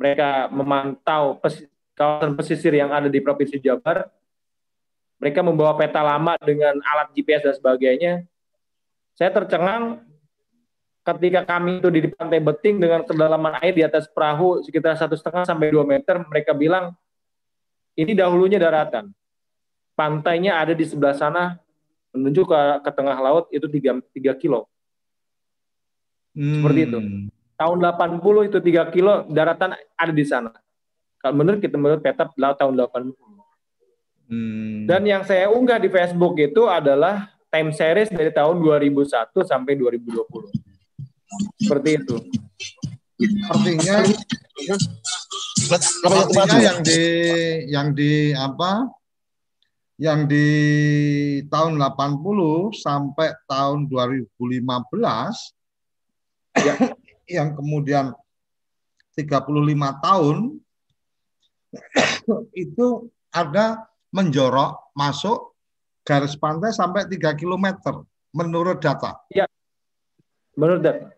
mereka memantau pes, kawasan pesisir yang ada di provinsi Jabar mereka membawa peta lama dengan alat GPS dan sebagainya saya tercengang ketika kami itu di pantai Beting dengan kedalaman air di atas perahu sekitar satu setengah sampai dua meter mereka bilang ini dahulunya daratan pantainya ada di sebelah sana menuju ke, ke tengah laut itu 3, 3 kilo. Seperti itu. Tahun 80 itu 3 kilo daratan ada di sana. Kalau menurut kita menurut peta tahun 80. Hmm. Dan yang saya unggah di Facebook itu adalah time series dari tahun 2001 sampai 2020. Seperti itu. Artinya artinya yang di yang di apa? Yang di tahun 80 sampai tahun 2015 ya, yang kemudian 35 tahun itu ada menjorok masuk garis pantai sampai 3 km menurut data. Ya, menurut data.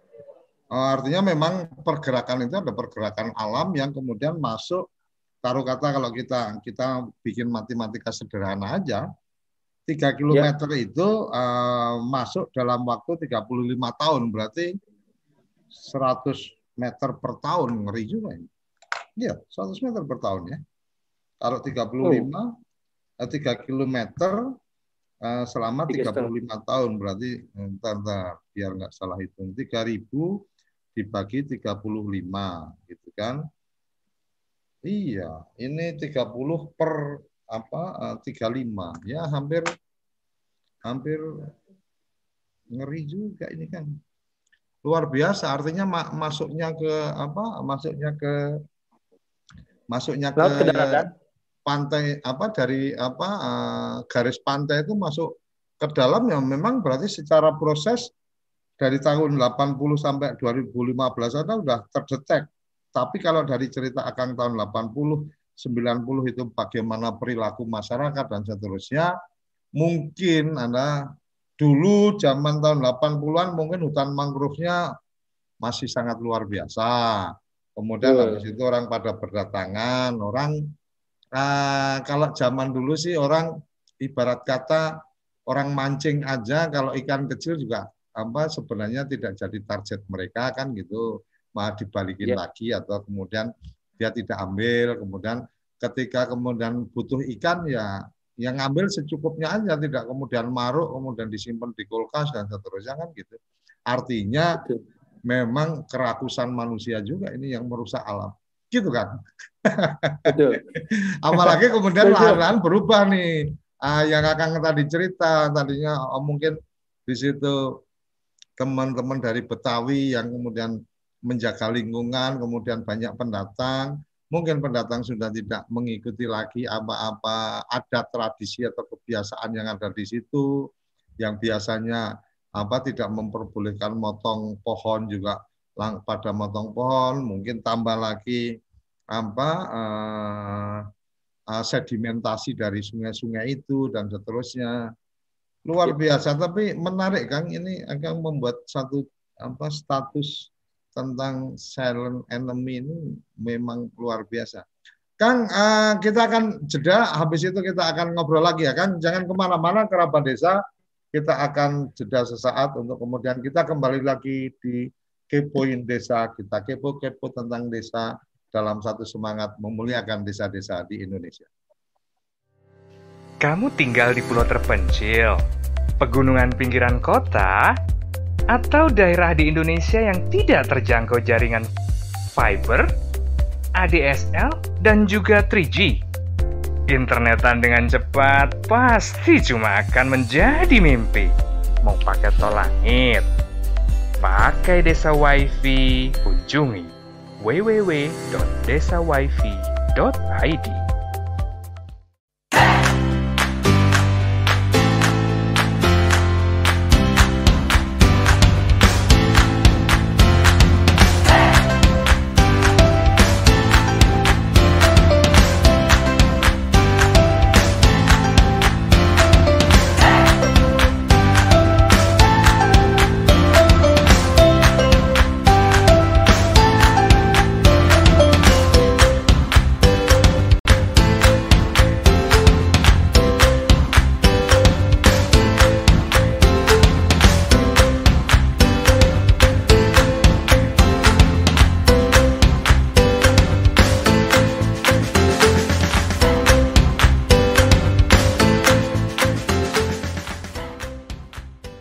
Oh, artinya memang pergerakan itu ada pergerakan alam yang kemudian masuk taruh kata kalau kita kita bikin matematika sederhana aja 3 km ya. itu uh, masuk dalam waktu 35 tahun berarti 100 meter per tahun ngeri juga ini. Iya, 100 meter per tahun ya. Taruh 35 oh. eh, 3 km uh, selama 35 tahun berarti entar, entar biar nggak salah hitung 3000 dibagi 35 gitu kan. Iya, ini 30 per apa 35 ya hampir hampir ngeri juga ini kan. Luar biasa artinya ma masuknya ke apa? Masuknya ke masuknya ke, ke pantai apa dari apa uh, garis pantai itu masuk ke dalam ya memang berarti secara proses dari tahun 80 sampai 2015 ada sudah terdetek. Tapi kalau dari cerita Akang tahun 80, 90 itu bagaimana perilaku masyarakat dan seterusnya, mungkin Anda dulu zaman tahun 80-an mungkin hutan mangrove-nya masih sangat luar biasa. Kemudian hmm. habis itu orang pada berdatangan, orang uh, kalau zaman dulu sih orang ibarat kata orang mancing aja kalau ikan kecil juga apa sebenarnya tidak jadi target mereka kan gitu malah dibalikin yeah. lagi atau kemudian dia tidak ambil kemudian ketika kemudian butuh ikan ya yang ngambil secukupnya aja tidak kemudian maruk kemudian disimpan di kulkas dan seterusnya kan gitu artinya Betul. memang kerakusan manusia juga ini yang merusak alam gitu kan. Betul. apalagi kemudian lahan-lahan berubah nih. Ah, yang akan tadi cerita tadinya oh, mungkin di situ teman-teman dari Betawi yang kemudian menjaga lingkungan, kemudian banyak pendatang, mungkin pendatang sudah tidak mengikuti lagi apa-apa adat tradisi atau kebiasaan yang ada di situ, yang biasanya apa tidak memperbolehkan motong pohon juga lang, pada motong pohon, mungkin tambah lagi apa uh, uh, sedimentasi dari sungai-sungai itu dan seterusnya luar ya. biasa tapi menarik Kang ini akan membuat satu apa status tentang silent enemy ini memang luar biasa. Kang, uh, kita akan jeda, habis itu kita akan ngobrol lagi ya Kang. Jangan ke mana-mana kerabat desa, kita akan jeda sesaat untuk kemudian kita kembali lagi di kepoin desa kita, kepo-kepo tentang desa dalam satu semangat memuliakan desa-desa di Indonesia. Kamu tinggal di pulau terpencil, pegunungan pinggiran kota, atau daerah di Indonesia yang tidak terjangkau jaringan fiber, ADSL, dan juga 3G. Internetan dengan cepat pasti cuma akan menjadi mimpi. Mau pakai tol langit, pakai desa wifi, kunjungi www.desawifi.id.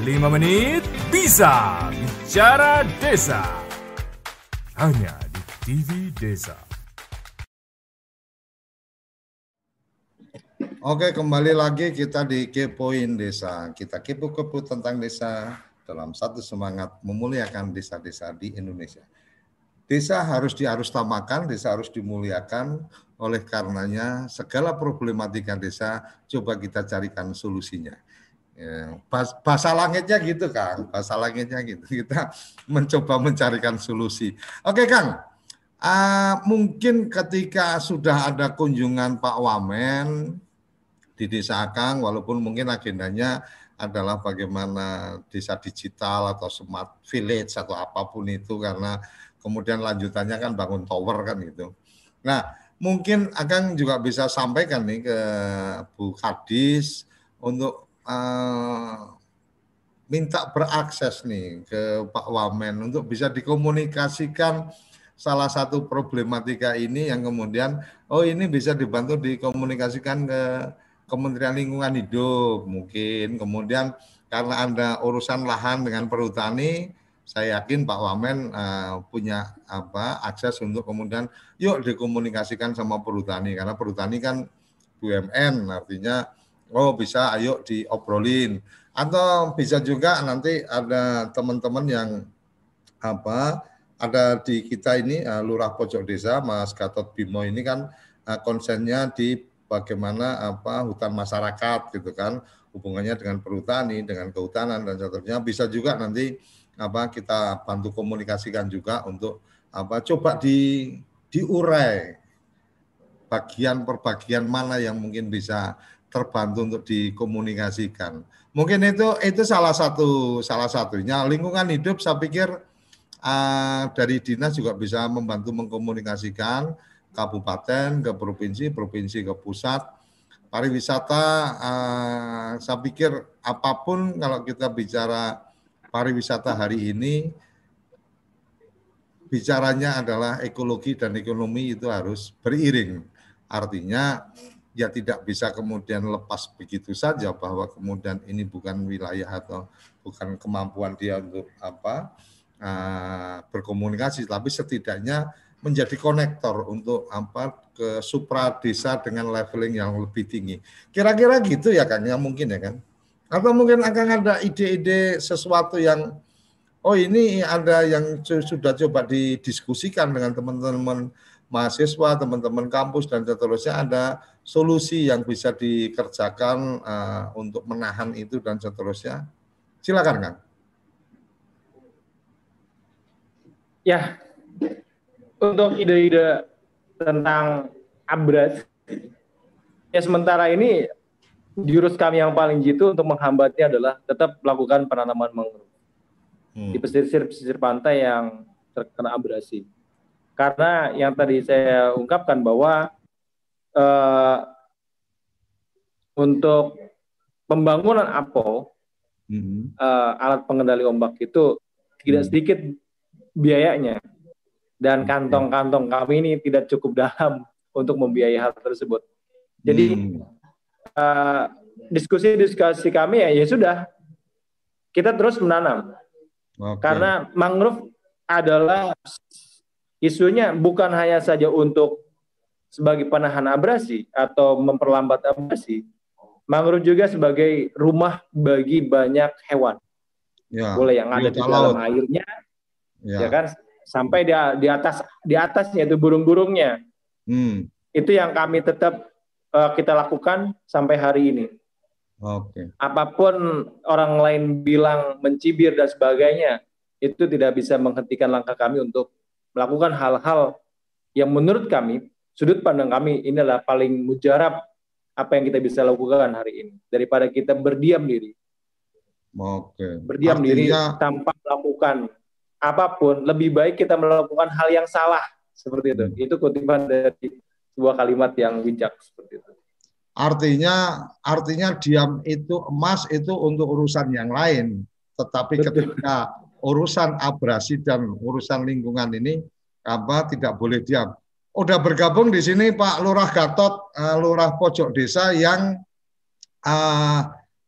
5 menit bisa. Bicara Desa. Hanya di TV Desa. Oke, kembali lagi kita di Kepoin Desa. Kita kepo-kepo tentang desa dalam satu semangat memuliakan desa-desa di Indonesia. Desa harus diarustamakan, desa harus dimuliakan. Oleh karenanya, segala problematika desa coba kita carikan solusinya. Ya, bahasa langitnya gitu, Kang. Bahasa langitnya gitu. Kita mencoba mencarikan solusi. Oke, Kang. Uh, mungkin ketika sudah ada kunjungan Pak Wamen, di Desa Akang walaupun mungkin agendanya adalah bagaimana desa digital atau smart village atau apa pun itu karena kemudian lanjutannya kan bangun tower kan gitu. Nah, mungkin Akang juga bisa sampaikan nih ke Bu Kadis untuk uh, minta berakses nih ke Pak Wamen untuk bisa dikomunikasikan salah satu problematika ini yang kemudian oh ini bisa dibantu dikomunikasikan ke Kementerian Lingkungan Hidup mungkin. Kemudian karena ada urusan lahan dengan perhutani, saya yakin Pak Wamen uh, punya apa akses untuk kemudian yuk dikomunikasikan sama perhutani karena perhutani kan BUMN artinya oh bisa ayo diobrolin. Atau bisa juga nanti ada teman-teman yang apa ada di kita ini uh, Lurah Pojok Desa Mas Gatot Bimo ini kan uh, konsennya di bagaimana apa hutan masyarakat gitu kan. Hubungannya dengan perhutani dengan kehutanan dan seterusnya. Bisa juga nanti apa kita bantu komunikasikan juga untuk apa coba di diurai bagian per bagian mana yang mungkin bisa terbantu untuk dikomunikasikan. Mungkin itu itu salah satu salah satunya lingkungan hidup saya pikir uh, dari dinas juga bisa membantu mengkomunikasikan kabupaten ke provinsi, provinsi ke pusat. Pariwisata, uh, saya pikir apa pun kalau kita bicara pariwisata hari ini, bicaranya adalah ekologi dan ekonomi itu harus beriring. Artinya ya tidak bisa kemudian lepas begitu saja bahwa kemudian ini bukan wilayah atau bukan kemampuan dia untuk apa uh, berkomunikasi, tapi setidaknya menjadi konektor untuk apa ke supra desa dengan leveling yang lebih tinggi. Kira-kira gitu ya Kang, yang mungkin ya kan? Atau mungkin akan ada ide-ide sesuatu yang oh ini ada yang sudah coba didiskusikan dengan teman-teman mahasiswa, teman-teman kampus dan seterusnya ada solusi yang bisa dikerjakan uh, untuk menahan itu dan seterusnya. Silakan Kang. Ya, untuk ide-ide tentang abras ya sementara ini jurus kami yang paling jitu untuk menghambatnya adalah tetap melakukan penanaman mangrove hmm. di pesisir-pesisir pantai yang terkena abrasi. Karena yang tadi saya ungkapkan bahwa uh, untuk pembangunan APO hmm. uh, alat pengendali ombak itu tidak hmm. sedikit biayanya dan kantong-kantong kami ini tidak cukup dalam untuk membiayai hal tersebut. Jadi hmm. uh, diskusi-diskusi kami ya ya sudah kita terus menanam okay. karena mangrove adalah isunya bukan hanya saja untuk sebagai penahan abrasi atau memperlambat abrasi, mangrove juga sebagai rumah bagi banyak hewan. Ya, Boleh yang ada di dalam airnya, ya. ya kan sampai di, di atas di atasnya itu burung-burungnya. Hmm. Itu yang kami tetap uh, kita lakukan sampai hari ini. Oke. Okay. Apa pun orang lain bilang mencibir dan sebagainya, itu tidak bisa menghentikan langkah kami untuk melakukan hal-hal yang menurut kami sudut pandang kami inilah paling mujarab apa yang kita bisa lakukan hari ini daripada kita berdiam diri. Oke. Berdiam Artinya... diri tanpa melakukan apa pun, lebih baik kita melakukan hal yang salah seperti itu. Itu kutipan dari sebuah kalimat yang bijak seperti itu. Artinya artinya diam itu emas itu untuk urusan yang lain, tetapi Betul. ketika urusan abrasi dan urusan lingkungan ini apa tidak boleh diam. Udah bergabung di sini Pak Lurah Gatot, uh, Lurah Pojok Desa yang uh,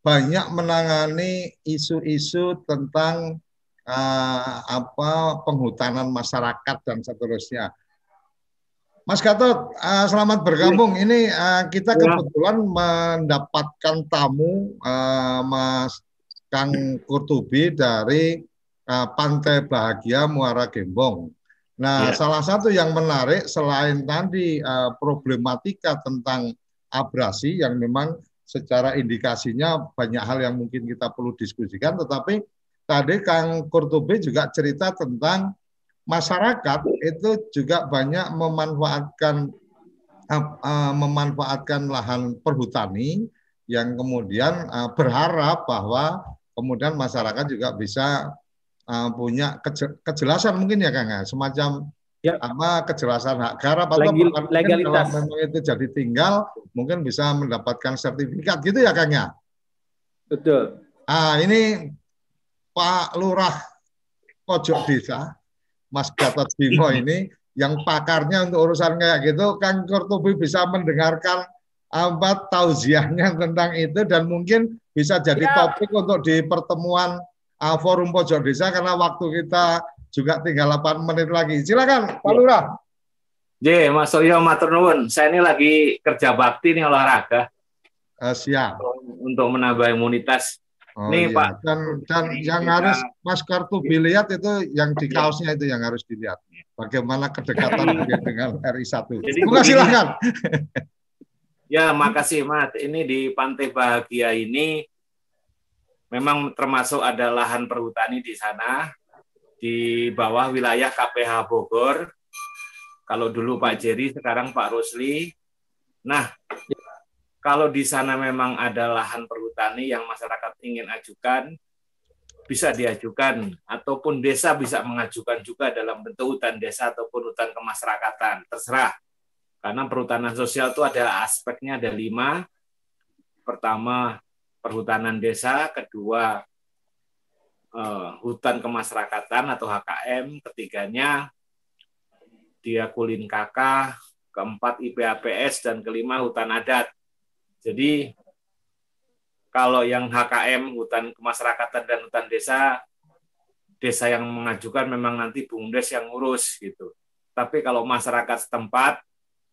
banyak menangani isu-isu tentang uh, apa penghutanan masyarakat dan seterusnya. Mas Gatot, uh, selamat bergabung. Ini uh, kita iya. kebetulan mendapatkan tamu uh, Mas Kang Kurtubi dari uh, Pantai Bahagia Muara Gembong. Nah, ya. salah satu yang menarik selain tadi uh, problematika tentang abrasi yang memang secara indikasinya banyak hal yang mungkin kita perlu diskusikan, tetapi tadi Kang Kurtubi juga cerita tentang masyarakat itu juga banyak memanfaatkan uh, memanfaatkan lahan perhutani yang kemudian uh, berharap bahwa kemudian masyarakat juga bisa uh, punya kejelasan mungkin ya Kang ya, semacam ya. apa kejelasan hak garap atau Legil, legalitas kalau memang itu jadi tinggal mungkin bisa mendapatkan sertifikat gitu ya Kang ya. Betul. Ah ini Pak Lurah Pojok Desa Mas Gatot Bimo ini yang pakarnya untuk urusan kayak gitu, Kang Kurtubi bisa mendengarkan apa tauziahnya tentang itu dan mungkin bisa jadi ya. topik untuk di pertemuan uh, forum pojok desa karena waktu kita juga tinggal 8 menit lagi. Silakan Pak Lurah. J, Mas Suryo Matur Saya ini lagi kerja bakti nih olahraga. Uh, siap. Untuk menambah imunitas. Oh, Nih iya. Pak. Dan dan yang kita... harus Mas Kartu lihat itu yang di kaosnya itu yang harus dilihat. Bagaimana kedekatan dengan RI 1. Jadi Bukan silakan. ya, makasih Mas. Ini di Pantai Bahagia ini memang termasuk ada lahan perhutani di sana di bawah wilayah KPH Bogor. Kalau dulu Pak Jerry, sekarang Pak Rusli. Nah, kalau di sana memang ada lahan perhutani yang masyarakat ingin ajukan, bisa diajukan ataupun desa bisa mengajukan juga dalam bentuk hutan desa ataupun hutan kemasyarakatan terserah karena perhutanan sosial itu ada aspeknya ada lima pertama perhutanan desa kedua eh, hutan kemasyarakatan atau HKM ketiganya dia kulin KK keempat IPAPS dan kelima hutan adat jadi kalau yang HKM, hutan kemasyarakatan dan hutan desa, desa yang mengajukan memang nanti BUMDes yang ngurus gitu. Tapi kalau masyarakat setempat,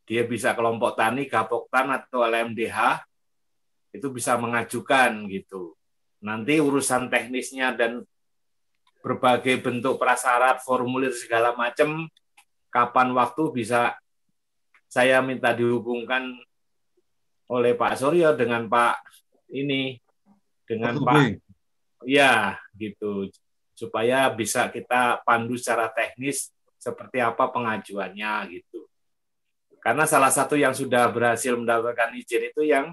dia bisa kelompok tani, gapoktan atau LMDH, itu bisa mengajukan gitu. Nanti urusan teknisnya dan berbagai bentuk prasyarat, formulir segala macam, kapan waktu bisa saya minta dihubungkan oleh Pak Suryo dengan Pak ini dengan Pak, Pak ya gitu supaya bisa kita pandu secara teknis seperti apa pengajuannya gitu. Karena salah satu yang sudah berhasil mendapatkan izin itu yang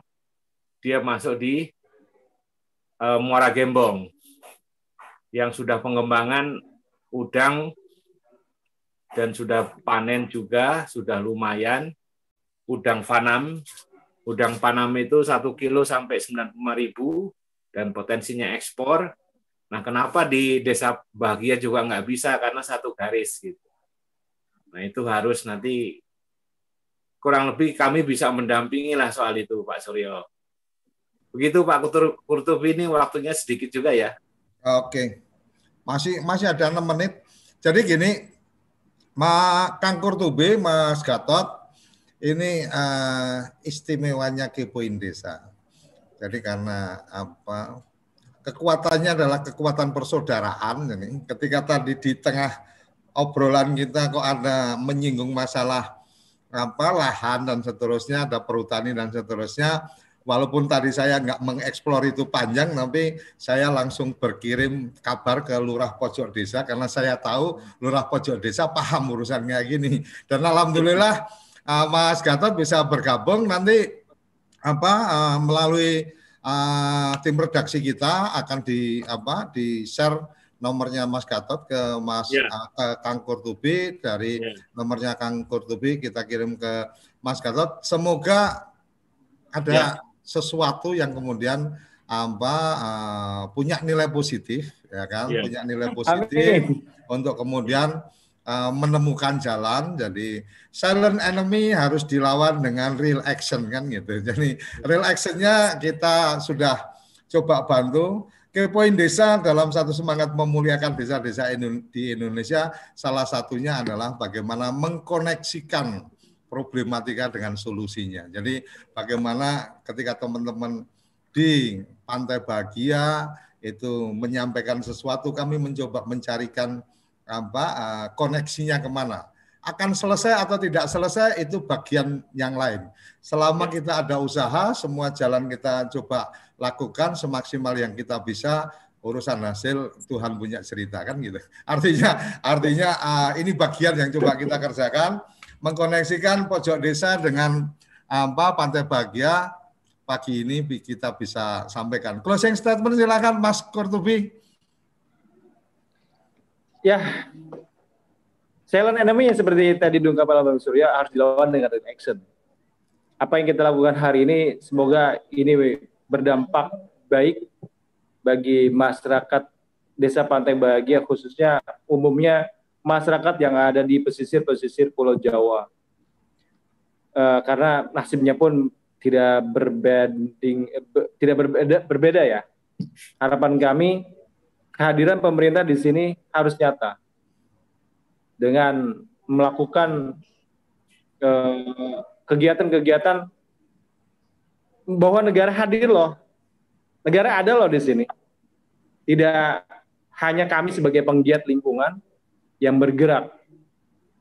dia masuk di uh, Muara Gembong yang sudah pengembangan udang dan sudah panen juga sudah lumayan udang fanam udang Panam itu satu kilo sampai sembilan ribu dan potensinya ekspor. Nah, kenapa di desa bahagia juga nggak bisa karena satu garis gitu. Nah, itu harus nanti kurang lebih kami bisa mendampingi lah soal itu Pak Suryo. Begitu Pak Kurtub ini waktunya sedikit juga ya. Oke. Masih masih ada enam menit. Jadi gini, Ma Kang Kurtubi, Mas Gatot, ini uh, istimewanya Kepoin Desa. Jadi karena apa kekuatannya adalah kekuatan persaudaraan ini. Ketika tadi di tengah obrolan kita kok ada menyinggung masalah apa lahan dan seterusnya, ada perhutani dan seterusnya. Walaupun tadi saya nggak mengeksplor itu panjang, tapi saya langsung berkirim kabar ke lurah pojok desa karena saya tahu lurah pojok desa paham urusannya gini. Dan alhamdulillah uh, Mas Gatot bisa bergabung nanti apa uh, melalui uh, tim redaksi kita akan di apa di share nomornya Mas Gatot ke Mas Ya. uh, ke Kang Kurtubi dari Ya. nomornya Kang Kurtubi kita kirim ke Mas Gatot. Semoga ada Ya. Sesuatu yang kemudian apa uh, punya nilai positif ya kan, Ya. punya nilai positif Amin. untuk kemudian uh, menemukan jalan. Jadi silent enemy harus dilawan dengan real action kan gitu. Jadi real actionnya kita sudah coba bantu. Kepoin desa dalam satu semangat memuliakan desa-desa di Indonesia salah satunya adalah bagaimana mengkoneksikan problematika dengan solusinya. Jadi bagaimana ketika teman-teman di Pantai Bahagia itu menyampaikan sesuatu kami mencoba mencarikan apa eh, koneksinya ke mana. Akan selesai atau tidak selesai itu bagian yang lain. Selama kita ada usaha semua jalan kita coba lakukan semaksimal yang kita bisa urusan hasil Tuhan punya cerita kan gitu. Artinya artinya eh, ini bagian yang coba kita kerjakan mengkoneksikan pojok desa dengan apa Pantai Bahagia. Pagi ini kita bisa sampaikan. Closing statement silakan Mas Kurtubi. Ya, silent enemy yang seperti tadi diungkapkan oleh Bang Surya harus dilawan dengan action. Apa yang kita lakukan hari ini, semoga ini berdampak baik bagi masyarakat Desa Pantai Bahagia, khususnya umumnya masyarakat yang ada di pesisir-pesisir Pulau Jawa. Eh, karena nasibnya pun tidak berbanding, eh, be- tidak berbeda, berbeda ya. Harapan kami kehadiran pemerintah di sini harus nyata dengan melakukan eh, kegiatan-kegiatan bahwa negara hadir loh, negara ada loh di sini. Tidak hanya kami sebagai penggiat lingkungan yang bergerak,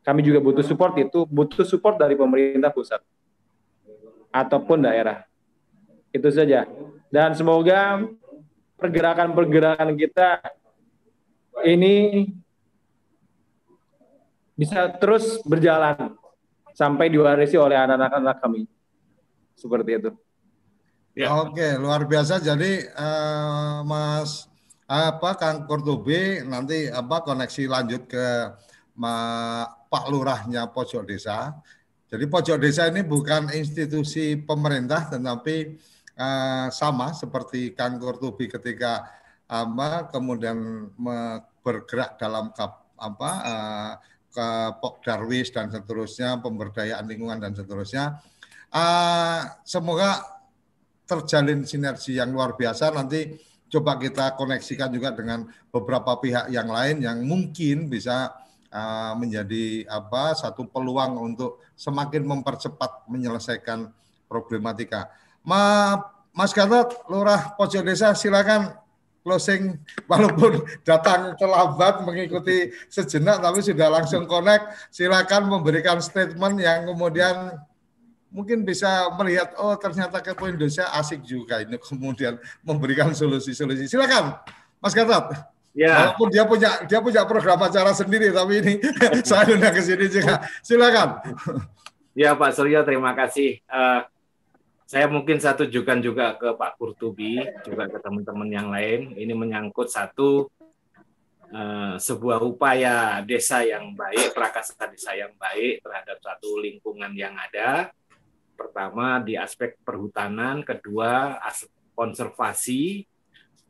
kami juga butuh support itu butuh support dari pemerintah pusat ataupun daerah. Itu saja. Dan semoga pergerakan-pergerakan kita ini bisa terus berjalan sampai diwarisi oleh anak-anak kami. Seperti itu. Ya. Oke, luar biasa. Jadi eh, Mas apa Kang Kurtubi nanti apa koneksi lanjut ke Ma- Pak Lurahnya Pojok Desa. Jadi Pojok Desa ini bukan institusi pemerintah tetapi eh, sama seperti Kang Kurtubi ketika apa kemudian me- bergerak dalam kap, apa eh, ke Pok Darwis dan seterusnya pemberdayaan lingkungan dan seterusnya. Eh, semoga terjalin sinergi yang luar biasa. Nanti coba kita koneksikan juga dengan beberapa pihak yang lain yang mungkin bisa uh, menjadi apa satu peluang untuk semakin mempercepat menyelesaikan problematika. Ma, Mas Gatot, Lurah Pojok Desa, silakan closing walaupun datang terlambat mengikuti sejenak tapi sudah langsung connect silakan memberikan statement yang kemudian mungkin bisa melihat oh ternyata Kepo Indonesia asik juga ini kemudian memberikan solusi-solusi. Silakan Mas Gatot. Ya, Walaupun dia punya dia punya program acara sendiri tapi ini saya undang ke sini juga. Silakan. ya Pak Suryo terima kasih. Eh, saya mungkin satu tujukan juga ke Pak Kurtubi, juga ke teman-teman yang lain. Ini menyangkut satu eh, sebuah upaya desa yang baik, prakasa desa yang baik terhadap satu lingkungan yang ada. Pertama di aspek perhutanan, kedua aspek konservasi.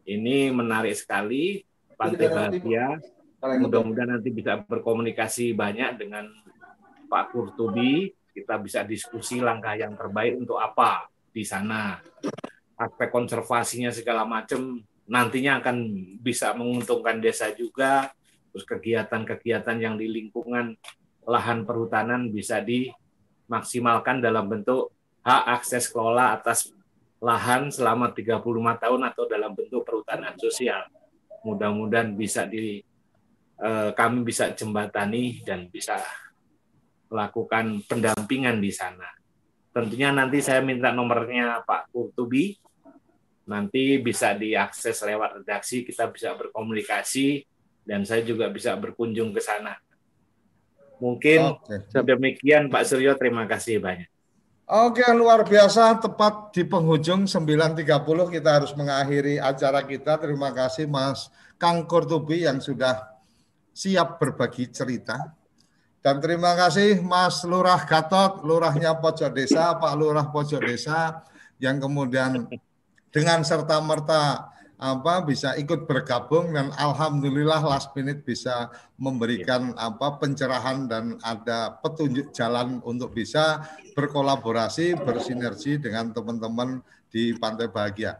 Ini menarik sekali. Pantai Bahagia. Mudah-mudahan nanti bisa berkomunikasi banyak dengan Pak Kurtubi. Kita bisa diskusi langkah yang terbaik untuk apa di sana. Aspek konservasinya segala macam nantinya akan bisa menguntungkan desa juga. Terus kegiatan-kegiatan yang di lingkungan lahan perhutanan bisa dimaksimalkan dalam bentuk hak akses kelola atas lahan selama 35 tahun atau dalam bentuk perhutanan sosial mudah-mudahan bisa di eh, kami bisa jembatani dan bisa melakukan pendampingan di sana. Tentunya nanti saya minta nomornya Pak Kurtubi, nanti bisa diakses lewat redaksi, kita bisa berkomunikasi, dan saya juga bisa berkunjung ke sana. Mungkin Oke. demikian Pak Suryo, terima kasih banyak. Oke, luar biasa. Tepat di penghujung 9.30 kita harus mengakhiri acara kita. Terima kasih Mas Kang Kortubi yang sudah siap berbagi cerita. Dan terima kasih Mas Lurah Gatot, Lurahnya Pojok Desa, Pak Lurah Pojok Desa, yang kemudian dengan serta-merta apa bisa ikut bergabung dan alhamdulillah last minute bisa memberikan apa pencerahan dan ada petunjuk jalan untuk bisa berkolaborasi bersinergi dengan teman-teman di Pantai Bahagia.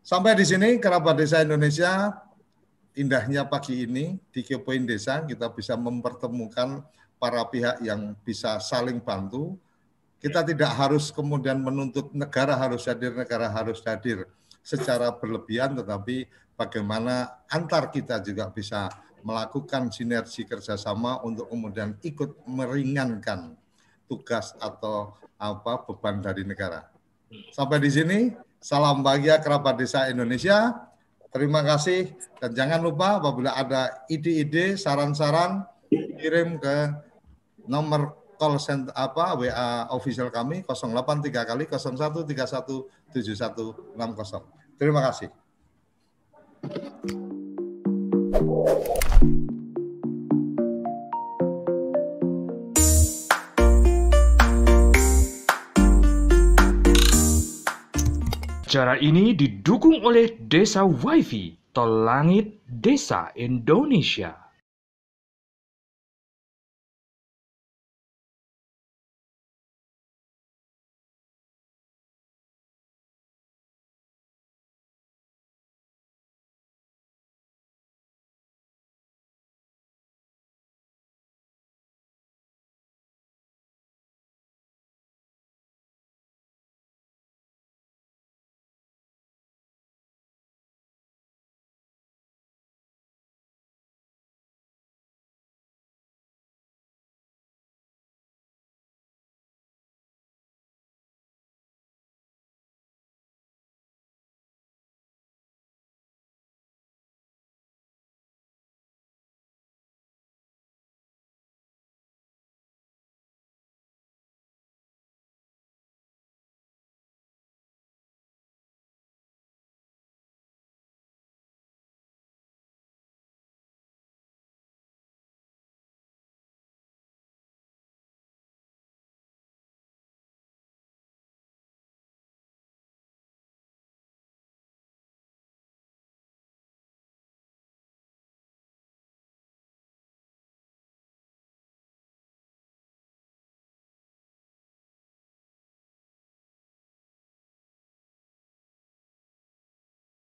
Sampai di sini kerabat desa Indonesia indahnya pagi ini di Kepoin Desa kita bisa mempertemukan para pihak yang bisa saling bantu. Kita tidak harus kemudian menuntut negara harus hadir, negara harus hadir secara berlebihan, tetapi bagaimana antar kita juga bisa melakukan sinergi kerjasama untuk kemudian ikut meringankan tugas atau apa beban dari negara. Sampai di sini, salam bahagia kerabat desa Indonesia. Terima kasih dan jangan lupa apabila ada ide-ide, saran-saran kirim ke nomor call center apa WA official kami 083 kali 0131 7160. Terima kasih. Cara ini didukung oleh Desa WiFi Tol Langit Desa Indonesia.